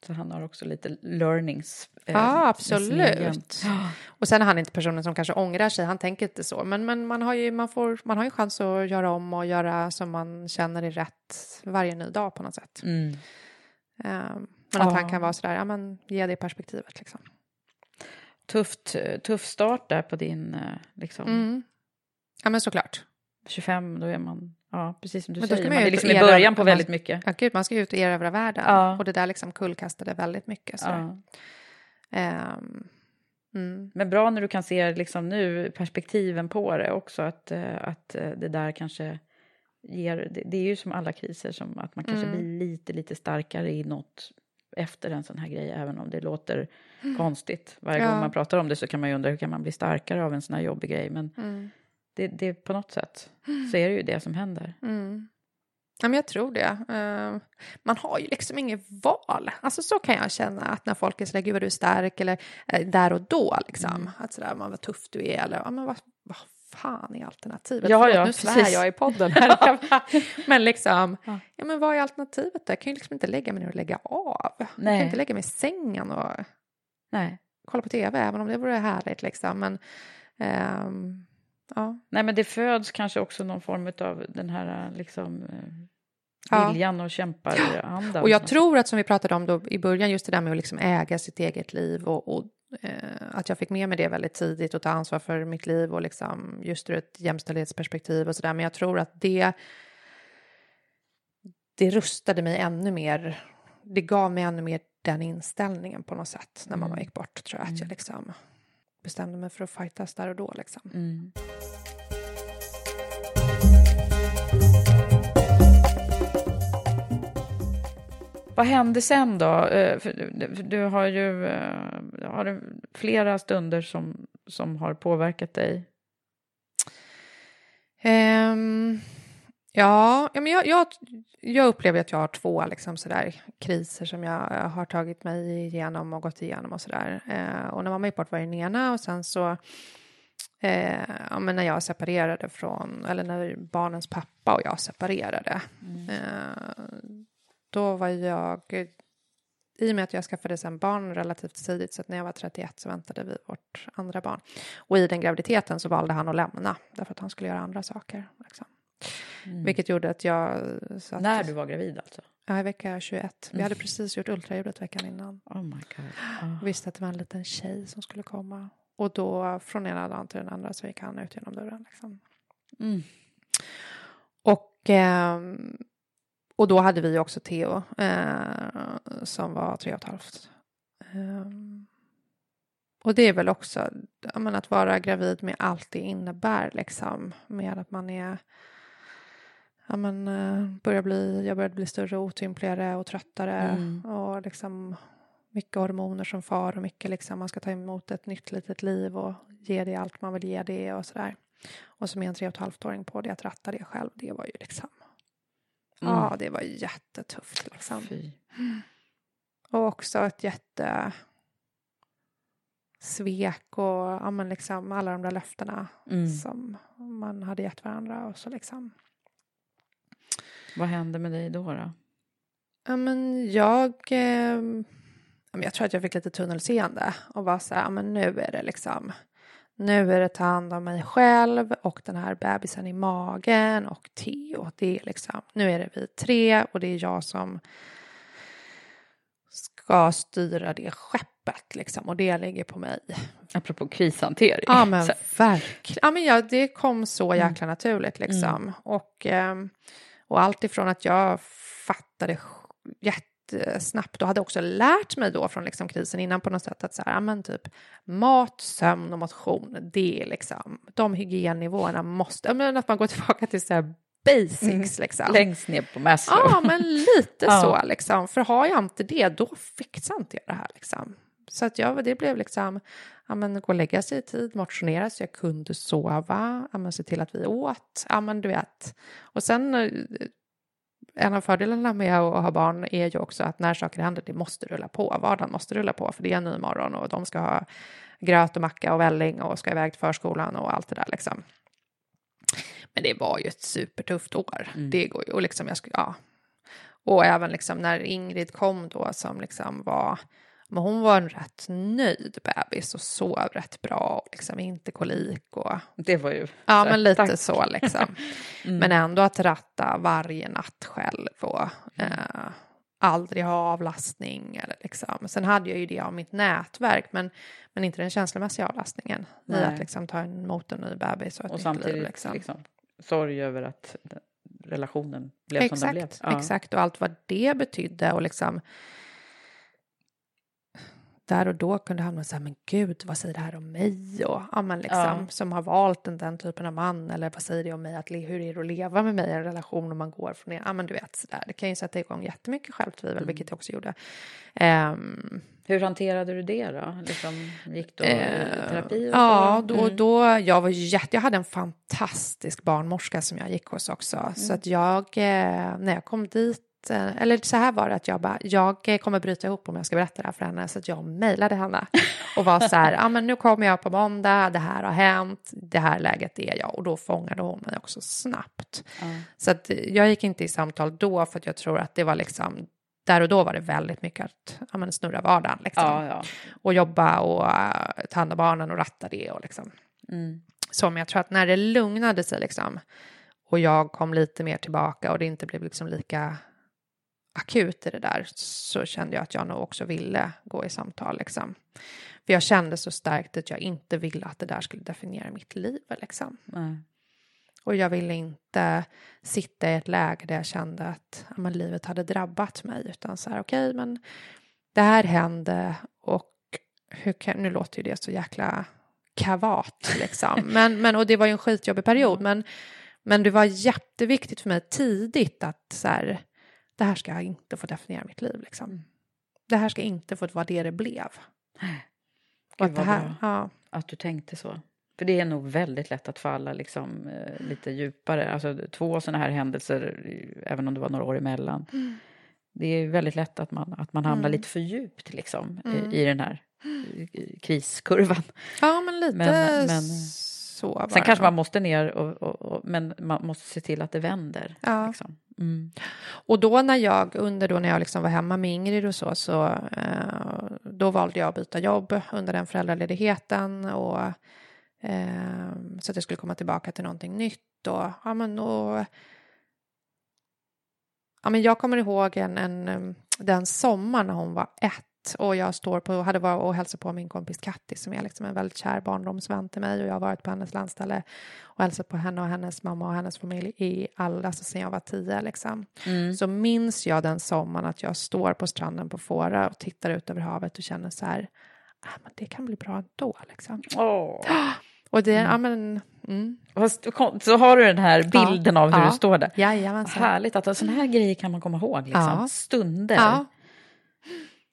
Så han har också lite learnings. Eh, ja, absolut. Och sen är han inte personen som kanske ångrar sig, han tänker inte så. Men, men man, har ju, man, får, man har ju chans att göra om och göra som man känner är rätt varje ny dag på något sätt. Mm. Um, men att ja. han kan vara sådär, ja men ge det perspektivet liksom. Tufft, tuff start där på din, eh, liksom. Mm. Ja men såklart. 25, då är man Ja, precis som du säger. Man är liksom i början på väldigt mycket. Ja, gud, man ska ut och erövra världen. Ja. Och det där liksom kullkastade väldigt mycket. Ja. Um, mm. Men bra när du kan se liksom nu perspektiven på det också. Att, eh, att eh, det där kanske ger... Det, det är ju som alla kriser, som att man kanske mm. blir lite, lite starkare i något efter en sån här grej, även om det låter mm. konstigt. Varje ja. gång man pratar om det så kan man ju undra hur kan man bli starkare av en sån här jobbig grej. Men mm det, det på något sätt så är det ju det som händer. Mm. Ja, men jag tror det. Uh, man har ju liksom inget val. Alltså så kan jag känna att när folk är sådär, gud vad du är stark eller uh, där och då liksom. Mm. Att sådär, man vad tuff du är eller ja, men vad, vad fan är alternativet? Ja, Förlåt, ja, nu svär jag i podden här. men liksom, ja. ja. men vad är alternativet då? Jag kan ju liksom inte lägga mig ner och lägga av. Nej. Jag kan inte lägga mig i sängen och Nej. kolla på tv, även om det vore härligt liksom. Men um, Ja. Nej, men det föds kanske också någon form av den här liksom, viljan ja. och kämparandan. Och jag tror att som vi pratade om då i början, just det där med att liksom äga sitt eget liv och, och att jag fick med mig det väldigt tidigt och ta ansvar för mitt liv och liksom just ur ett jämställdhetsperspektiv och sådär. Men jag tror att det det rustade mig ännu mer. Det gav mig ännu mer den inställningen på något sätt när mamma Mm. gick bort tror jag. Att jag liksom bestämde mig för att fightas där och då liksom. Mm. Vad hände sen då? Eh, du, har ju eh, har du flera stunder som, som har påverkat dig. Ehm, ja, men jag, jag, jag upplever att jag har två liksom, sådär, kriser som jag eh, har tagit mig igenom och gått igenom och sådär. Eh, och när mamma gick bort var det den ena och sen så eh, ja, men när jag separerade från, eller när barnens pappa och jag separerade. Eh, då var jag, i och med att jag skaffade sen barn relativt tidigt, så när jag var 31 så väntade vi vårt andra barn. Och i den graviditeten så valde han att lämna, därför att han skulle göra andra saker. Liksom. Vilket gjorde att jag... Så att, När du var gravid alltså? Ja, i vecka 21. Vi Mm. hade precis gjort ultraljudet veckan innan. Oh my god. Och visste att det var en liten tjej som skulle komma. Och då, från ena dagen till den andra, så gick han ut genom dörren. Liksom. Mm. Och, ehm, och då hade vi också Theo, eh, som var tre och ett halvt. Ehm, och det är väl också ja, men att vara gravid med allt det innebär, liksom. Med att man är... Ja, men, eh, börjar bli, jag började bli större, otympligare och tröttare. Mm. Och liksom mycket hormoner som far och mycket liksom, man ska ta emot ett nytt litet liv och ge det allt man vill ge det och sådär. Och som är en tre och ett halvt-åring på det, att ratta det själv, det var ju liksom... Mm. Ja, det var jättetufft liksom. Fy. Och också ett jätte svek och ja, men liksom alla de där löftena Mm. som man hade gett varandra och så liksom. Vad hände med dig då? då? Ja, men jag, eh, jag tror att jag fick lite tunnelseende och var så här, ja, men nu är det liksom, nu är det ta hand om mig själv och den här bebisen i magen och Theo. Det är liksom, nu är det vi tre och det är jag som ska styra det skeppet liksom och det ligger på mig. Apropå krishantering. Ja men verkligen. Ja men ja, det kom så jäkla naturligt liksom. Och, ehm, och allt ifrån att jag fattade sj- jättesnabbt och hade också lärt mig då från liksom krisen innan på något sätt att så här, men typ mat, sömn och motion, det är liksom de hygiennivåerna måste, men att man går tillbaka till så här basics liksom. Längst ner på Maslow. Ja, men lite Ja. så liksom. För har jag inte det, då fixar inte jag det här liksom. Så att jag, det blev liksom, ja men gå och lägga sig i tid, motionera så jag kunde sova, ja men se till att vi åt, ja men du vet. Och sen, eh, en av fördelarna med att ha barn är ju också att när saker händer, det måste rulla på, vardagen måste rulla på, för det är en ny morgon och de ska ha gröt och macka och välling och ska iväg till förskolan och allt det där liksom. Men det var ju ett supertufft år. Det går ju, och liksom jag skulle, ja. Och även liksom när Ingrid kom då som liksom var, men hon var en rätt nöjd bebis och sov rätt bra och liksom inte kolik och Det var ju... Ja, så- men lite tack. så liksom. Men ändå att ratta varje natt själv och eh, aldrig ha avlastning. Eller liksom. Sen hade jag ju det av mitt nätverk, men, men inte den känslomässiga avlastningen. I Nej. att liksom ta emot en ny bebis och Och samtidigt liv. Liksom. liksom, sorg över att relationen blev som den blev. Exakt, exakt. Och allt vad det betydde och liksom där och då kunde hamna så här, men gud, vad säger det här om mig? Och, ja, men liksom, Ja. Som har valt en, den typen av man, eller vad säger det om mig, att, hur är det att leva med mig i en relation om man går från det? Ja, men du vet, så där. Det kan ju sätta igång jättemycket självtvivel, Mm. vilket jag också gjorde. Ehm, Hur hanterade du det då? Liksom, gick du i Eh, terapi? Och Ja, så? då, Mm. då, jag var jätte, jag hade en fantastisk barnmorska som jag gick hos också. Så Mm. att jag, eh, när jag kom dit, eh, eller så här var det att jag bara, jag eh, kommer bryta ihop om jag ska berätta det här för henne. Så att jag mejlade henne och var så här, ja men nu kommer jag på måndag, det här har hänt, det här läget är jag. Och då fångade hon mig också snabbt. Så att jag gick inte i samtal då för att jag tror att det var liksom, där och då var det väldigt mycket att ja, men snurra vardagen. Liksom Ja, ja. och jobba och uh, ta hand om barnen och ratta det och liksom. Mm. Så men jag tror att när det lugnade sig liksom och jag kom lite mer tillbaka och det inte blev liksom lika akut i det där så kände jag att jag nog också ville gå i samtal. Liksom. För jag kände så starkt att jag inte ville att det där skulle definiera mitt liv. Liksom. Nej. Och jag ville inte sitta i ett läge där jag kände att ja, men, livet hade drabbat mig. Utan så här, okej, okay, men det här hände och hur kan, nu låter ju det så jäkla kavat liksom. Men, men, och det var ju en skitjobbig period. Men, men det var jätteviktigt för mig tidigt att så här, det här ska inte få definiera mitt liv liksom. Det här ska inte få vara det det blev. Gud, vad här, bra ja. att du tänkte så. För det är nog väldigt lätt att falla liksom, eh, lite djupare. Alltså två sådana här händelser, även om det var några år emellan. Mm. Det är väldigt lätt att man, att man hamnar mm. lite för djupt liksom, mm. i, i, den här kriskurvan. Ja, men lite men, men, så Sen kanske man måste ner, och, och, och, men man måste se till att det vänder. Ja. Liksom. Mm. Och då när jag, under då när jag liksom var hemma med Ingrid och så, så eh, då valde jag att byta jobb under den föräldraledigheten och eh, så att jag skulle komma tillbaka till någonting nytt och ja men och ja men jag kommer ihåg en, en den sommaren när hon var ett och jag står på, hade varit och hälsat på min kompis Katti som är liksom en väldigt kär barndomsvän till mig och jag har varit på hennes landställe och hälsat på henne och hennes mamma och hennes familj i alla, alltså sen jag var tio liksom. Mm. Så minns jag den sommaren att jag står på stranden på Fårö och tittar ut över havet och känner så här, ah, men det kan bli bra ändå liksom. Oh. Och det, mm. ja men... Mm. Så har du den här bilden ja, av hur ja. du står där. Jajamensan. Härligt att sådana här grejer kan man komma ihåg, liksom. Ja. stunder.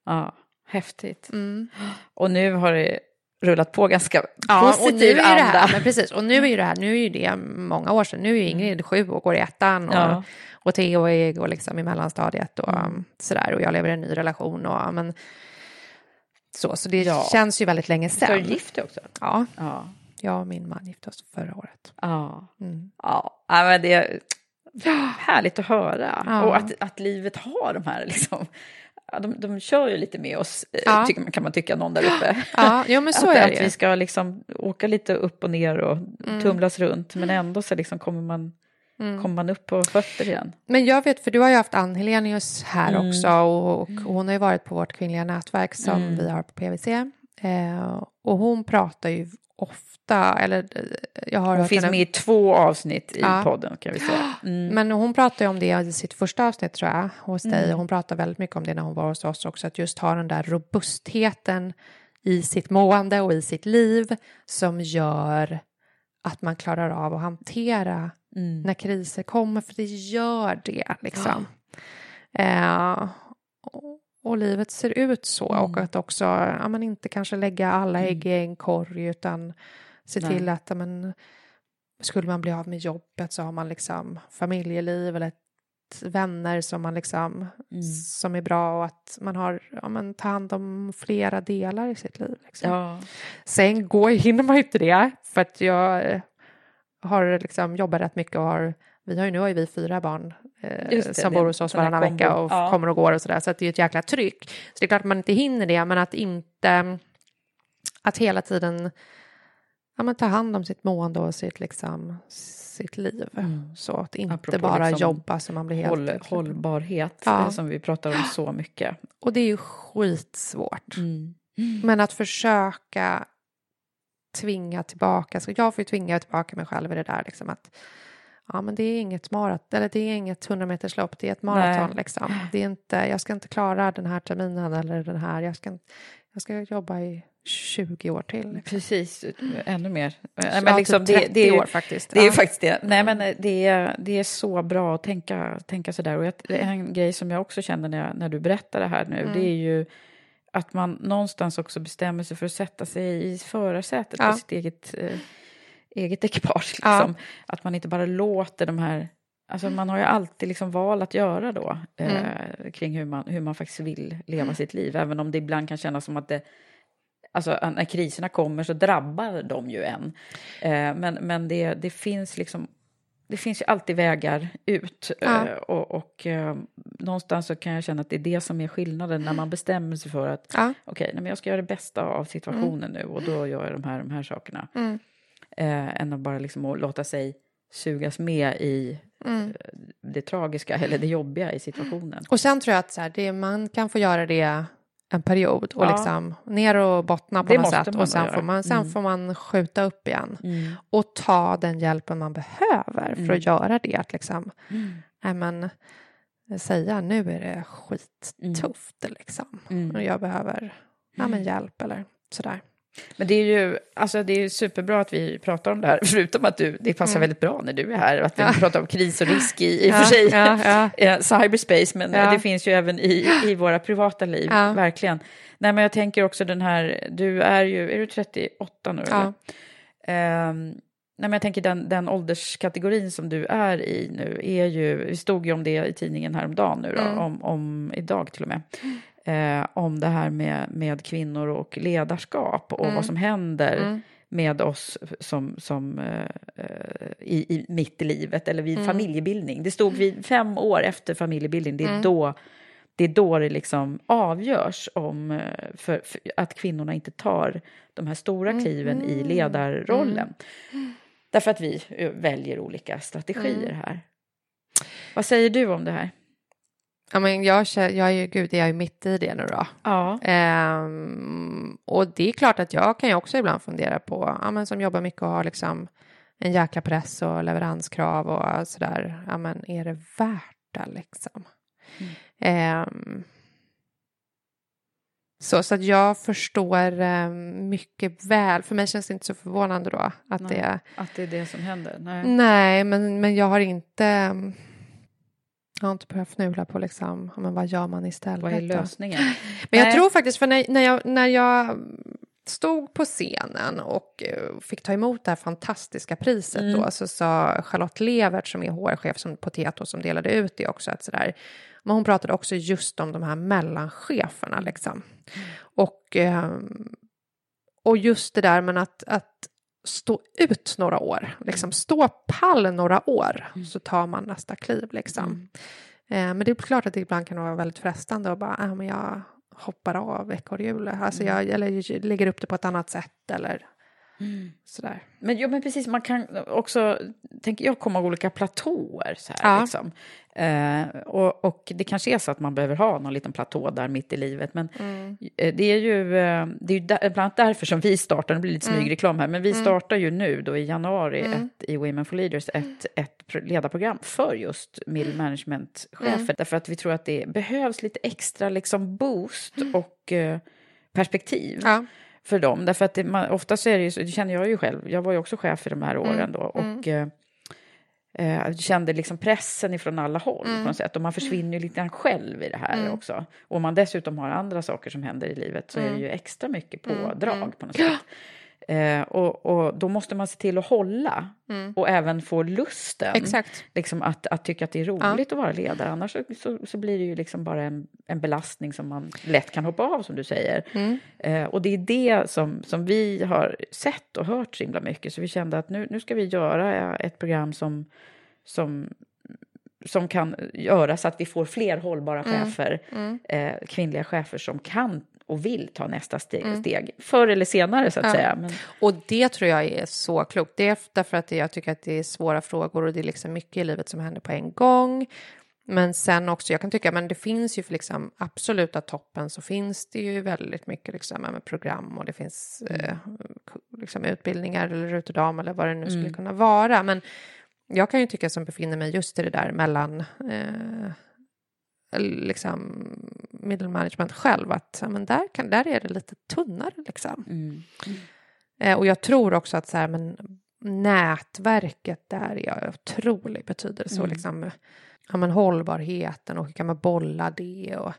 Ja. Ja. Häftigt. Mm. Och nu har det rullat på ganska ja, positiv och nu är det här, men precis, och nu är ju det här, nu är ju det många år sedan, nu är ju Ingrid sju och går i ettan och, ja. och Theo är, går liksom i mellanstadiet och mm. sådär och jag lever i en ny relation och men så, så det ja. känns ju väldigt länge sedan. Du är gift också? Ja. ja, jag och min man gifte oss förra året. Ja, mm. ja. men det är härligt att höra ja. och att, att livet har de här liksom Ja, de, de kör ju lite med oss, eh, ja. tycker, kan man tycka, någon där uppe. Ja, jo, men så att, är det. Att vi ska liksom åka lite upp och ner och mm. tumlas runt, men ändå så liksom kommer man Mm. kommer man upp på fötter igen. Men jag vet, för du har ju haft Ann Helenius här mm. också och, och, hon har ju varit på vårt kvinnliga nätverk som mm. vi har på PVC. Eh, och hon pratar ju ofta, eller eh, jag har Hon finns henne... med i två avsnitt i ja. podden kan vi säga. Mm. Men hon pratar ju om det i sitt första avsnitt tror jag, hos dig. Mm. Hon pratar väldigt mycket om det när hon var hos oss också, att just ha den där robustheten i sitt mående och i sitt liv som gör att man klarar av att hantera mm. när kriser kommer, för det gör det liksom. Ja. Eh, och livet ser ut så mm. och att också, ja men inte kanske lägga alla mm. ägg i en korg utan se Nej. till att, ja men skulle man bli av med jobbet så har man liksom familjeliv eller vänner som man liksom, mm. som är bra och att man har, ja men ta hand om flera delar i sitt liv. Liksom. Ja. Sen går, hinner man ju inte det för att jag har liksom jobbat rätt mycket och har vi har ju, nu har ju vi fyra barn eh, som bor hos oss varannan vecka och ja. kommer och går och sådär, så att det är ett jäkla tryck. Så det är klart att man inte hinner det, men att inte, att hela tiden ja, men ta hand om sitt mående och sitt, liksom, sitt liv. Mm. Så att inte Apropå bara liksom jobba så man blir helt... Håll, hållbarhet, ja. som vi pratar om så mycket. Och det är ju skitsvårt. Mm. Men att försöka tvinga tillbaka, så jag får ju tvinga tillbaka mig själv i det där, liksom att ja men det är inget marat, eller det är inget 100 meterslopp, det är ett maraton liksom. Det är inte, jag ska inte klara den här terminen eller den här, jag ska, jag ska jobba i 20 år till. Liksom. Precis, ännu mer. Men ja, liksom, typ 30 det, det är, år faktiskt. Det är ja. faktiskt det. Nej men det är, det är så bra att tänka, tänka sådär. Och en grej som jag också känner när, jag, när du berättar det här nu, mm. det är ju att man någonstans också bestämmer sig för att sätta sig i förarsätet ja. på sitt eget eh, eget ekipage. Liksom. Ja. Att man inte bara låter de här... Alltså man har ju alltid liksom val att göra då mm. eh, kring hur man, hur man faktiskt vill leva mm. sitt liv. Även om det ibland kan kännas som att det... Alltså när kriserna kommer så drabbar de ju en. Eh, men men det, det finns liksom det finns ju alltid vägar ut. Ja. Eh, och, och eh, någonstans så kan jag känna att det är det som är skillnaden när man bestämmer sig för att ja. okej, okay, jag ska göra det bästa av situationen mm. nu och då gör jag de här, de här sakerna. Mm eh, än att bara liksom låta sig sugas med i Mm. eh, det tragiska eller det jobbiga i situationen. Och sen tror jag att så här, det, man kan få göra det en period och Ja. liksom ner och bottna på Det något sätt och sen, får man, sen Mm. får man skjuta upp igen Mm. och ta den hjälpen man behöver för Mm. att göra det. Att liksom, Mm. men, säga nu är det skittufft liksom. Mm. Och jag behöver ja, men hjälp eller sådär. Men det är ju alltså det är superbra att vi pratar om det här, förutom att du, det passar Mm. väldigt bra när du är här, att vi Ja. pratar om kris och risk i, i och Ja, för sig ja, cyberspace, men det finns ju även i, i våra privata liv, verkligen. Nej, men jag tänker också den här, du är ju, är du 38 nu? Eller? Ehm, nej, men jag tänker den, den ålderskategorin som du är i nu är ju, vi stod ju om det i tidningen häromdagen nu då, Mm. om, om idag till och med, eh, om det här med, med kvinnor och ledarskap och Mm. vad som händer Mm. med oss som, som eh, i, i, mitt i livet eller vid Mm. familjebildning. Det stod vid fem år efter familjebildning, det är Mm. då det är då det liksom avgörs om eh, för, för att kvinnorna inte tar de här stora kliven i Mm. ledarrollen. Därför att vi väljer olika strategier Mm. här. Vad säger du om det här? Ja, men jag, jag är ju, gud, jag är mitt i det nu då. Ja. Ehm, och det är klart att jag kan ju också ibland fundera på, ja, men som jobbar mycket och har liksom en jäkla press och leveranskrav och sådär, ja men är det värt det liksom? Ehm, så, så att jag förstår ehm, mycket väl, för mig känns det inte så förvånande då att Nej, det Att det är det som händer? Nej. Nej, men, men jag har inte jag har inte behövt fnula på liksom, men vad gör man istället? Vad är lösningen? Men jag Nej. tror faktiskt, för när, när, jag, när jag stod på scenen och eh, fick ta emot det här fantastiska priset Mm. då, så sa Charlotte Levert som är HR-chef som, på Tieto som delade ut det också, att sådär, men hon pratade också just om de här mellancheferna liksom. Och, ehm, och just det där med att, att stå ut några år, liksom stå pall några år, så tar man nästa kliv liksom. Eh, men det är klart att det ibland kan vara väldigt frestande att bara, ah, men jag hoppar av ekorrhjulet, alltså jag, eller jag lägger upp det på ett annat sätt eller sådär. Men, jo, men precis, man kan också, tänker jag, komma olika platåer. Så här, Ja. liksom. eh, och, och det kanske är så att man behöver ha någon liten platå där mitt i livet. Men Mm. eh, det är ju, eh, det är ju där, bland annat därför som vi startar, det blir lite Mm. smygreklam här, men vi Mm. startar ju nu då i januari Mm. ett, i Women for Leaders ett, ett pro- ledarprogram för just middle management-chefer. Mm. Därför att vi tror att det behövs lite extra liksom boost och eh, perspektiv Ja. För dem. Därför att det, man, ofta så är det ju det känner jag ju själv, jag var ju också chef i de här åren Mm, då. Och eh, eh, kände liksom pressen ifrån alla håll Mm. på något sätt. Och man försvinner ju lite grann själv i det här Mm. också. Och om man dessutom har andra saker som händer i livet så är Mm. det ju extra mycket Mm, pådrag mm. på något sätt. Eh, och, och då måste man se till att hålla Mm. och även få lusten. Exakt. Liksom att, att tycka att det är roligt att vara ledare. Annars så, så, så blir det ju liksom bara en, en belastning som man lätt kan hoppa av som du säger. Mm. Eh, och det är det som, som vi har sett och hört så himla mycket. Så vi kände att nu, nu ska vi göra ett program som, som, som kan göra så att vi får fler hållbara Mm. chefer, Mm. eh, kvinnliga chefer som kan och vill ta nästa steg, Mm. steg förr eller senare så att Ja. säga. Men, Och det tror jag är så klokt. Det är därför att jag tycker att det är svåra frågor och det är liksom mycket i livet som händer på en gång. Men sen också, jag kan tycka, men det finns ju för liksom absoluta toppen så finns det ju väldigt mycket liksom med program och det finns eh, liksom utbildningar eller ruterdam eller vad det nu skulle Mm. kunna vara. Men jag kan ju tycka som befinner mig just i det där mellan eh, liksom middle management själv att men där, kan, där är det lite tunnare liksom. Mm. Eh, och jag tror också att så här, men nätverket där är av otrolig betydelse och Mm. liksom ja, men hållbarheten och hur kan man bolla det och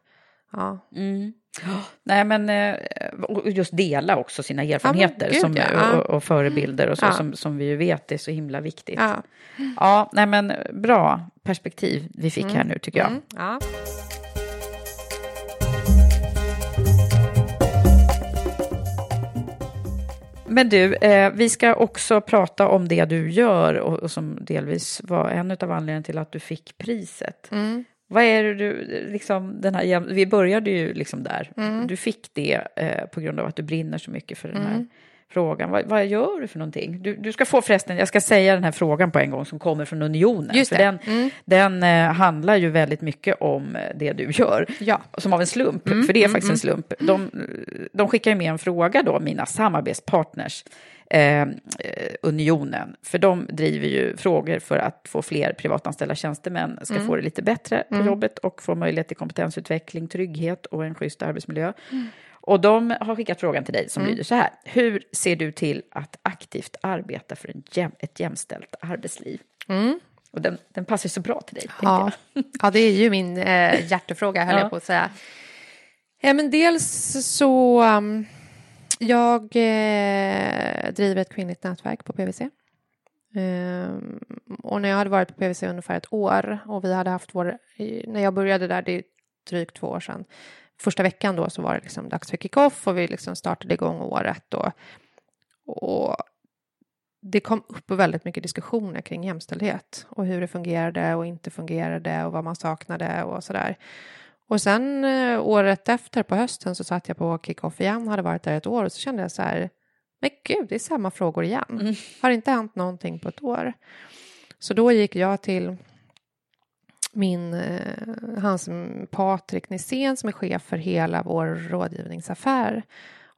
ja. Mm. Nej, men eh, och just dela också sina erfarenheter gud, som, ja. Ja. och, och förebilder och så, Ja. som, som vi ju vet är så himla viktigt. Ja. Ja, nej men bra perspektiv vi fick Mm. här nu tycker jag. Mm, ja. Men du, eh, vi ska också prata om det du gör och, och som delvis var en av anledningarna till att du fick priset. Mm. Vad är det du, liksom den här, vi började ju liksom där. Mm. Du fick det eh, på grund av att du brinner så mycket för den här Mm. frågan. Vad, vad gör du för någonting? Du, du ska få förresten, jag ska säga den här frågan på en gång som kommer från Unionen. Just för det. den, Mm. den eh, handlar ju väldigt mycket om eh, det du gör. Ja. Som av en slump, Mm, för det är mm, faktiskt en slump. De, de skickar ju med en fråga då, mina samarbetspartners. Eh, Unionen, för de driver ju frågor för att få fler privatanställda tjänstemän ska Mm. få det lite bättre på Mm. jobbet och få möjlighet till kompetensutveckling, trygghet och en schysst arbetsmiljö. Mm. Och de har skickat frågan till dig som Mm. lyder så här. Hur ser du till att aktivt arbeta för en jäm, ett jämställt arbetsliv? Mm. Och den, den passar så bra till dig, Ja. ja, det är ju min eh, hjärtefråga höll Ja. jag på att säga. Ja, men dels så, um, jag eh, driver ett kvinnligt nätverk på PVC. Ehm, och när jag hade varit på PVC ungefär ett år och vi hade haft vår, när jag började där, det är drygt två år sedan, första veckan då så var det liksom dags för kick-off och vi liksom startade igång året och, och det kom upp väldigt mycket diskussioner kring jämställdhet och hur det fungerade och inte fungerade och vad man saknade och sådär. Och sen eh, året efter på hösten så satt jag på kick-off igen, hade varit där ett år och så kände jag så här, men gud, det är samma frågor igen. Har inte hänt någonting på ett år. Så då gick jag till min, eh, han som Patrik Nisén som är chef för hela vår rådgivningsaffär.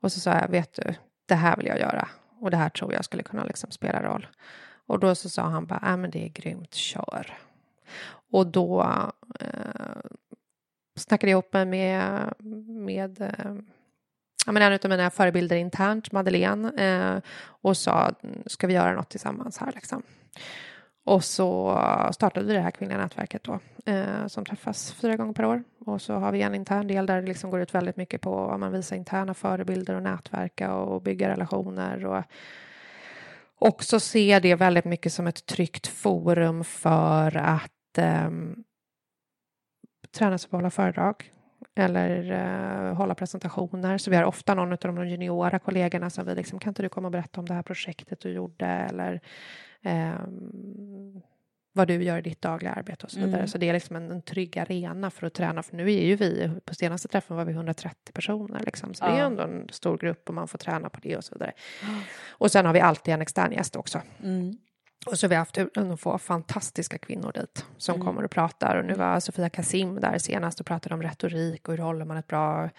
Och så sa jag, vet du, det här vill jag göra och det här tror jag skulle kunna liksom spela roll. Och då så sa han bara, äh, men det är grymt, kör. Och då eh, snackade ihop mig med, med eh, ja, men en av mina förebilder internt, Madeleine, eh, och sa, ska vi göra något tillsammans här liksom. Och så startade vi det här kvinnliga nätverket då, eh, som träffas fyra gånger per år. Och så har vi en intern del där det liksom går ut väldigt mycket på att man visar interna förebilder och nätverka och bygga relationer. Och också se det väldigt mycket som ett tryggt forum för att eh, träna sig på att hålla föredrag eller eh, hålla presentationer. Så vi har ofta någon av de juniora kollegorna som vi liksom, kan inte du komma och berätta om det här projektet du gjorde eller ehm, vad du gör i ditt dagliga arbete och så vidare. Mm. Så det är liksom en, en trygg arena för att träna. För nu är ju vi, på senaste träffen var vi 130 personer liksom. Så det är Ja. ändå en stor grupp och man får träna på det och så vidare. Och sen har vi alltid en extern gäst också. Mm. Och så har vi haft turen att få fantastiska kvinnor dit som Mm. kommer och pratar. Och nu var Sofia Kasim där senast och pratade om retorik och hur håller man ett bra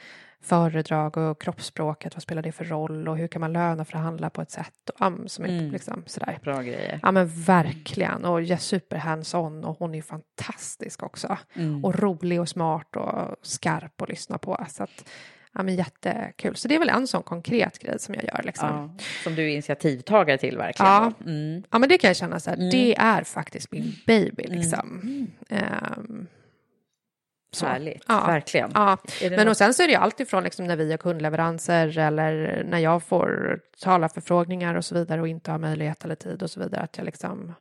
föredrag och kroppsspråket, vad spelar det för roll och hur kan man löna förhandla på ett sätt och, um, som är Mm. liksom sådär. Bra grejer. Ja men verkligen och är super hands-on och hon är fantastisk också. Mm. Och rolig och smart och skarp att lyssna på. Så att, ja men jättekul. Så det är väl en sån konkret grej som jag gör liksom. Ja, som du är initiativtagare till verkligen. Ja. Mm. Ja, men det kan jag känna så här, Mm. det är faktiskt min baby liksom. Ehm, så. Härligt, Ja. verkligen. Ja. Men något- och sen så är det ju alltid från liksom när vi har kundleveranser eller när jag får tala förfrågningar och så vidare och inte har möjlighet eller tid och så vidare att jag liksom,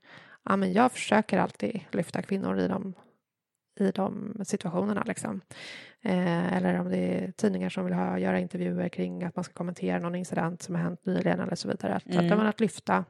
ja men jag försöker alltid lyfta kvinnor i de, i de situationerna liksom. Eh, eller om det är tidningar som vill ha, göra intervjuer kring att man ska kommentera någon incident som har hänt nyligen eller så vidare. Att, Mm. att, att lyfta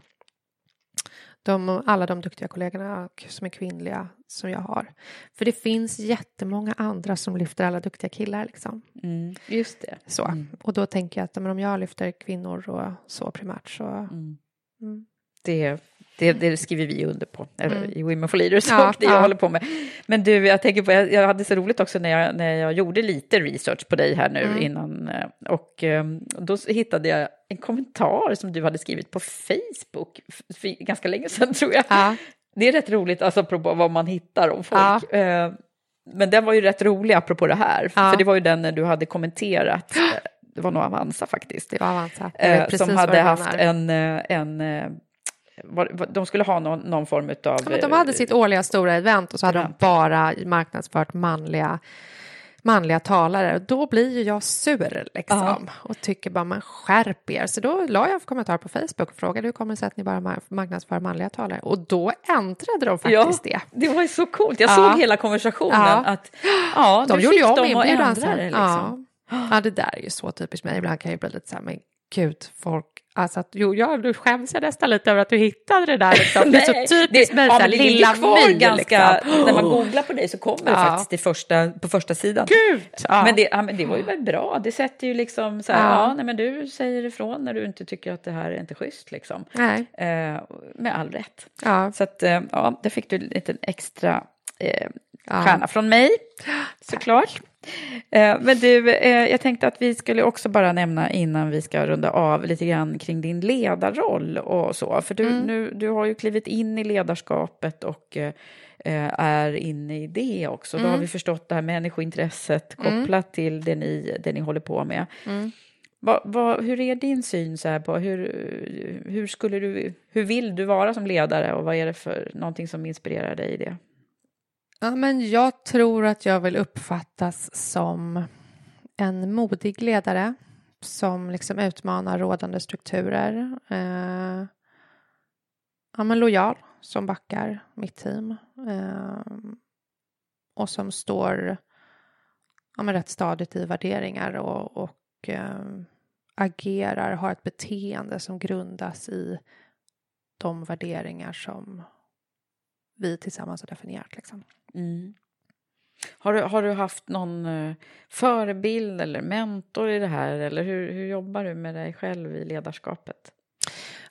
de, alla de duktiga kollegorna som är kvinnliga som jag har. För det finns jättemånga andra som lyfter alla duktiga killar liksom. Mm. Just det. Så. Och då tänker jag att men om jag lyfter kvinnor och så primärt så... Mm. Mm. Det, det, det skriver vi under på Mm. i Women for Leaders Ja, och det jag ja. håller på med. Men du, jag tänker på, jag, jag hade så roligt också när jag, när jag gjorde lite research på dig här nu Mm. innan. eh, Och eh, då hittade jag en kommentar som du hade skrivit på Facebook för ganska länge sedan tror jag. Ja. Det är rätt roligt, alltså apropå vad man hittar om folk. Eh, Men den var ju rätt rolig apropå det här, Ja. för det var ju den när du hade kommenterat, eh, det var nog Avanza faktiskt. Det var Avanza. Jag Eh, precis som vad hade haft en, en var, var, de skulle ha någon, någon form av... Ja, de hade sitt årliga stora event och så hade de event. bara marknadsfört manliga manliga talare. Och då blir ju jag sur liksom och tycker bara man skärp er. Så då la jag en kommentar på Facebook och frågade hur kommer det sig att ni bara mar- marknadsför manliga talare? Och då ändrade de faktiskt det. det var ju så coolt. Jag Ja. såg hela konversationen. Ja. Att, ja, De gjorde ju om de inbjudan sen. Liksom. Ja. ja, det där är ju så typiskt mig. Ibland kan jag ju bli lite så här, men gud, folk Alltså att, jo, ja, nu skäms jag nästan lite över att du hittade det där. Liksom. Det är Nej, så typiskt ja, det ligger lilla kvar My. ganska, Liksom. När man googlar på dig så kommer det Ja. faktiskt till första, på första sidan. Gud! Ja. Men, det, ja, men det var ju väl bra. Det sätter ju liksom så här, ja. Ja. nej, men du säger ifrån när du inte tycker att det här är inte schysst liksom. Nej. Eh, med all rätt. Ja. Så att, eh, ja, där fick du en liten extra eh, Ja. stjärna från mig, såklart. Eh, men du, eh, jag tänkte att vi skulle också bara nämna innan vi ska runda av lite grann kring din ledarroll och så. För du, Mm. nu, du har ju klivit in i ledarskapet och eh, är inne i det också. Då har Mm. vi förstått det här människointresset Mm. kopplat till det ni, det ni håller på med. Mm. Vad, vad, hur är din syn så här på hur, hur, skulle du, hur vill du vara som ledare och vad är det för någonting som inspirerar dig i det? Ja, men jag tror att jag vill uppfattas som en modig ledare som liksom utmanar rådande strukturer. Eh, ja, men lojal som backar mitt team eh, och som står ja, men rätt stadigt i värderingar och, och eh, agerar, har ett beteende som grundas i de värderingar som vi tillsammans har definierat. Liksom. Mm. Har, du, har du haft någon eh, förebild eller mentor i det här eller hur, hur jobbar du med dig själv i ledarskapet?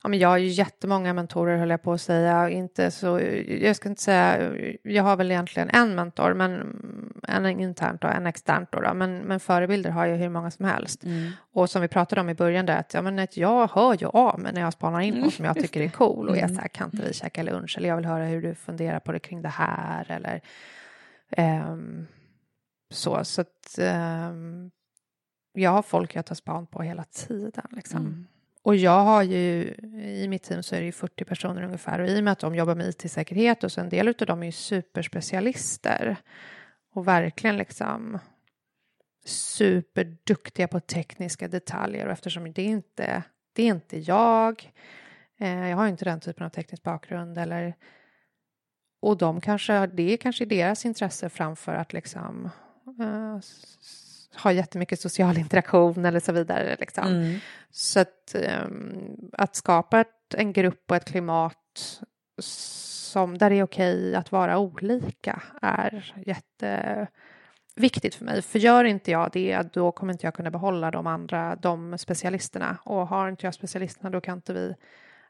Ja, men jag har ju jättemånga mentorer höll jag på att säga. Inte så, jag ska inte säga, jag har väl egentligen en mentor, men en internt och en externt då, då. Men, men förebilder har jag hur många som helst. Mm. Och som vi pratade om i början där, att, ja, men att jag hör ju av mig när jag spanar in någon som jag tycker är cool och är så här, kan inte vi käka lunch? Eller jag vill höra hur du funderar på det kring det här eller ehm, så. Så att ehm, jag har folk jag tar span på hela tiden liksom. Mm. Och jag har ju, i mitt team så är det ju 40 personer ungefär. Och i och med att de jobbar med IT-säkerhet och så en del av dem är ju superspecialister. Och verkligen liksom superduktiga på tekniska detaljer. Och eftersom det inte, det är inte jag, eh, jag har ju inte den typen av teknisk bakgrund eller och de kanske, det är kanske deras intresse framför att liksom eh, ha jättemycket social interaktion eller så vidare. Liksom. Mm. Så att, ehm, att skapa ett, en grupp och ett klimat som, där det är okej att vara olika är jätteviktigt för mig. För gör inte jag det, då kommer inte jag kunna behålla de andra, de specialisterna. Och har inte jag specialisterna, då kan inte vi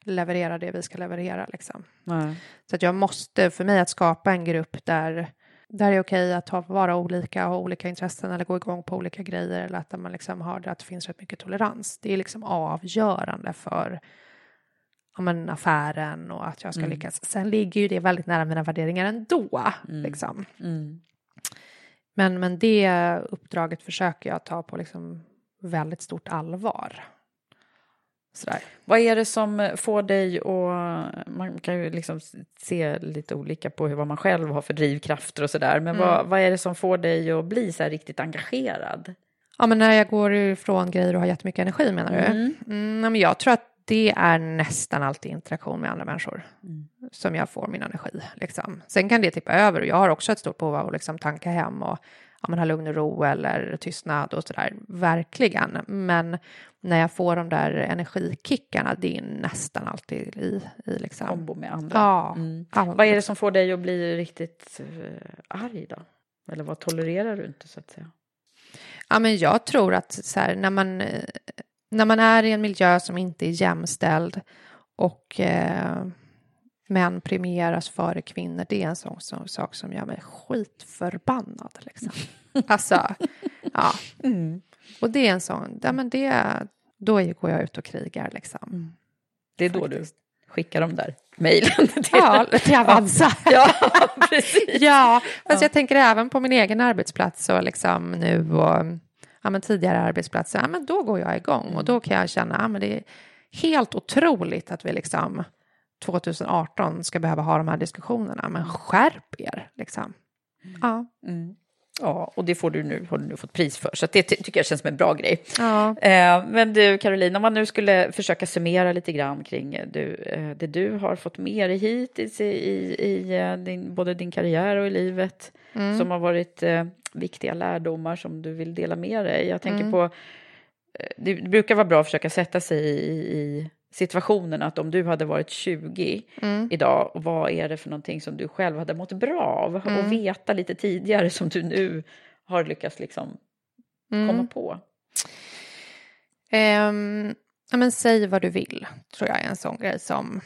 leverera det vi ska leverera. Liksom. Nej. Så att jag måste, för mig att skapa en grupp där, där det är okej att ha, vara olika, ha olika intressen eller gå igång på olika grejer eller att man liksom har det, att det finns rätt mycket tolerans. Det är liksom avgörande för ja, men, affären och att jag ska Mm. lyckas. Sen ligger ju det väldigt nära mina värderingar ändå. Mm. Liksom. Mm. Men, men det uppdraget försöker jag ta på liksom väldigt stort allvar. Sådär. Vad är det som får dig att... Man kan ju liksom se lite olika på hur, vad man själv har för drivkrafter och sådär. Men Mm. vad, vad är det som får dig att bli så här riktigt engagerad? Ja, men när jag går ifrån grejer och har jättemycket energi menar du? Mm. Mm, men jag tror att det är nästan alltid interaktion med andra människor Mm. som jag får min energi. Liksom. Sen kan det tippa över och jag har också ett stort behov av att liksom tanka hem och ja, men ha lugn och ro eller tystnad och sådär. Verkligen. Men när jag får de där energikickarna, det är nästan alltid i, i liksom... Kombo med andra. Ja. Mm. Vad är det som får dig att bli riktigt uh, arg då? Eller vad tolererar du inte så att säga? Ja, men jag tror att så här, när, man, eh, när man är i en miljö som inte är jämställd och eh, män premieras före kvinnor, det är en sån, sån sak som gör mig skitförbannad. Liksom. alltså, ja. Mm. Och det är en sån, ja, men det, då går jag ut och krigar liksom. Det är då du skickar de där mejlen till Ja, till Avanza. Ja, precis. Ja, fast Ja. jag tänker även på min egen arbetsplats och liksom nu och ja, men tidigare arbetsplatser, ja, men då går jag igång och då kan jag känna ja, men det är helt otroligt att vi liksom 2018 ska behöva ha de här diskussionerna, men skärp er liksom. Ja. Mm. Ja, och det får du nu, har du nu fått pris för, så det ty- tycker jag känns som en bra grej. Ja. Eh, men du, Caroline, om man nu skulle försöka summera lite grann kring eh, du, eh, det du har fått med dig hittills i, i, i eh, din, både din karriär och i livet, Mm. som har varit eh, viktiga lärdomar som du vill dela med dig. Jag tänker Mm. på eh, det brukar vara bra att försöka sätta sig i, i situationen att om du hade varit 20 Mm. idag, vad är det för någonting som du själv hade mått bra av? Mm. Och veta lite tidigare som du nu har lyckats liksom Mm. komma på. Ehm, ja, men säg vad du vill, tror jag är en sån grej som...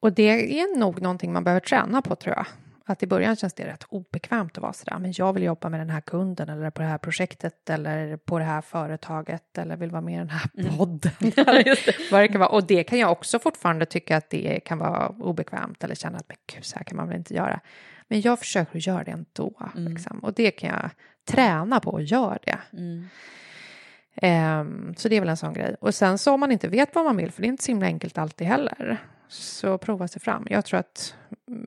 Och det är nog någonting man behöver träna på, tror jag. Att i början känns det rätt obekvämt att vara sådär, men jag vill jobba med den här kunden eller på det här projektet eller på det här företaget eller vill vara med i den här podden. eller vad det kan vara. Och det kan jag också fortfarande tycka att det kan vara obekvämt eller känna att men gud, så här kan man väl inte göra. Men jag försöker att göra det ändå. Liksom. Och det kan jag träna på och göra det. Mm. Ehm, så det är väl en sån grej. Och sen så om man inte vet vad man vill, för det är inte så himla enkelt alltid heller, så prova sig fram. Jag tror att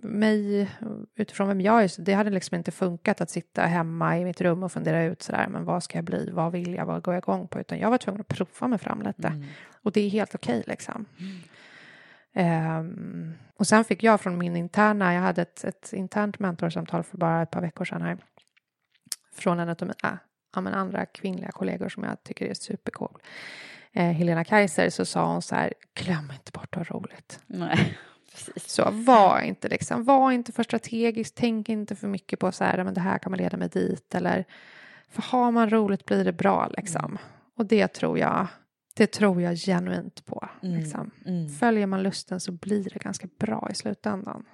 mig, utifrån vem jag är, så det hade liksom inte funkat att sitta hemma i mitt rum och fundera ut sådär, men vad ska jag bli, vad vill jag, vad går jag igång på? Utan jag var tvungen att prova mig fram lite. Och det är helt okej liksom. Ehm, och sen fick jag från min interna, jag hade ett, ett internt mentorsamtal för bara ett par veckor sedan här, från en av mina ja, men andra kvinnliga kollegor som jag tycker är supercool. Eh, Helena Kaiser så sa hon så här, glöm inte bort att ha roligt. Nej, precis. Så var inte liksom, var inte för strategisk, tänk inte för mycket på så här, men det här kan man leda mig dit eller för har man roligt blir det bra liksom. Och det tror jag, det tror jag genuint på. Mm, Liksom. mm. Följer man lusten så blir det ganska bra i slutändan.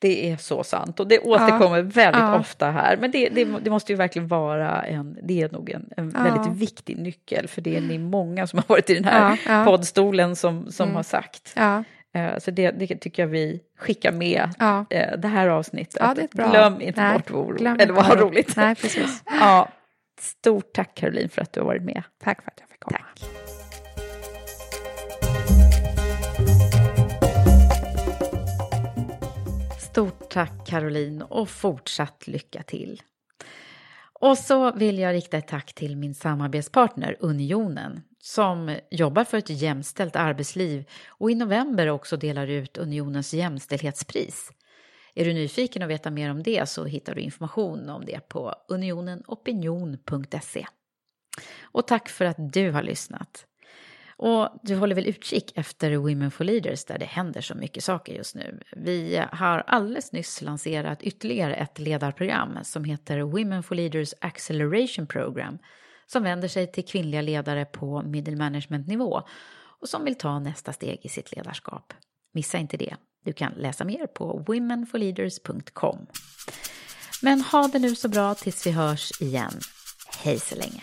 Det är så sant och det återkommer väldigt Ja. ofta här. Men det, det, det måste ju verkligen vara en, det är nog en, en Ja. väldigt viktig nyckel för det är ni många som har varit i den här Ja, ja. poddstolen som, som Mm. har sagt. Ja, Eh, Så det, det tycker jag vi skickar med ja. eh, det här avsnittet. Ja. Glöm inte Nej, bort vad glöm eller vad roligt. Nej, precis. Ja, stort tack Caroline för att du har varit med. Tack för att jag fick komma. Tack. Stort tack Caroline och fortsatt lycka till. Och så vill jag rikta ett tack till min samarbetspartner Unionen som jobbar för ett jämställt arbetsliv och i november också delar ut Unionens jämställdhetspris. Är du nyfiken och veta mer om det så hittar du information om det på unionenopinion.se. Och tack för att du har lyssnat. Och du håller väl utkik efter Women for Leaders där det händer så mycket saker just nu. Vi har alldeles nyss lanserat ytterligare ett ledarprogram som heter Women for Leaders Acceleration Program som vänder sig till kvinnliga ledare på middle management-nivå och som vill ta nästa steg i sitt ledarskap. Missa inte det. Du kan läsa mer på womenforleaders.com. Men ha det nu så bra tills vi hörs igen. Hej så länge!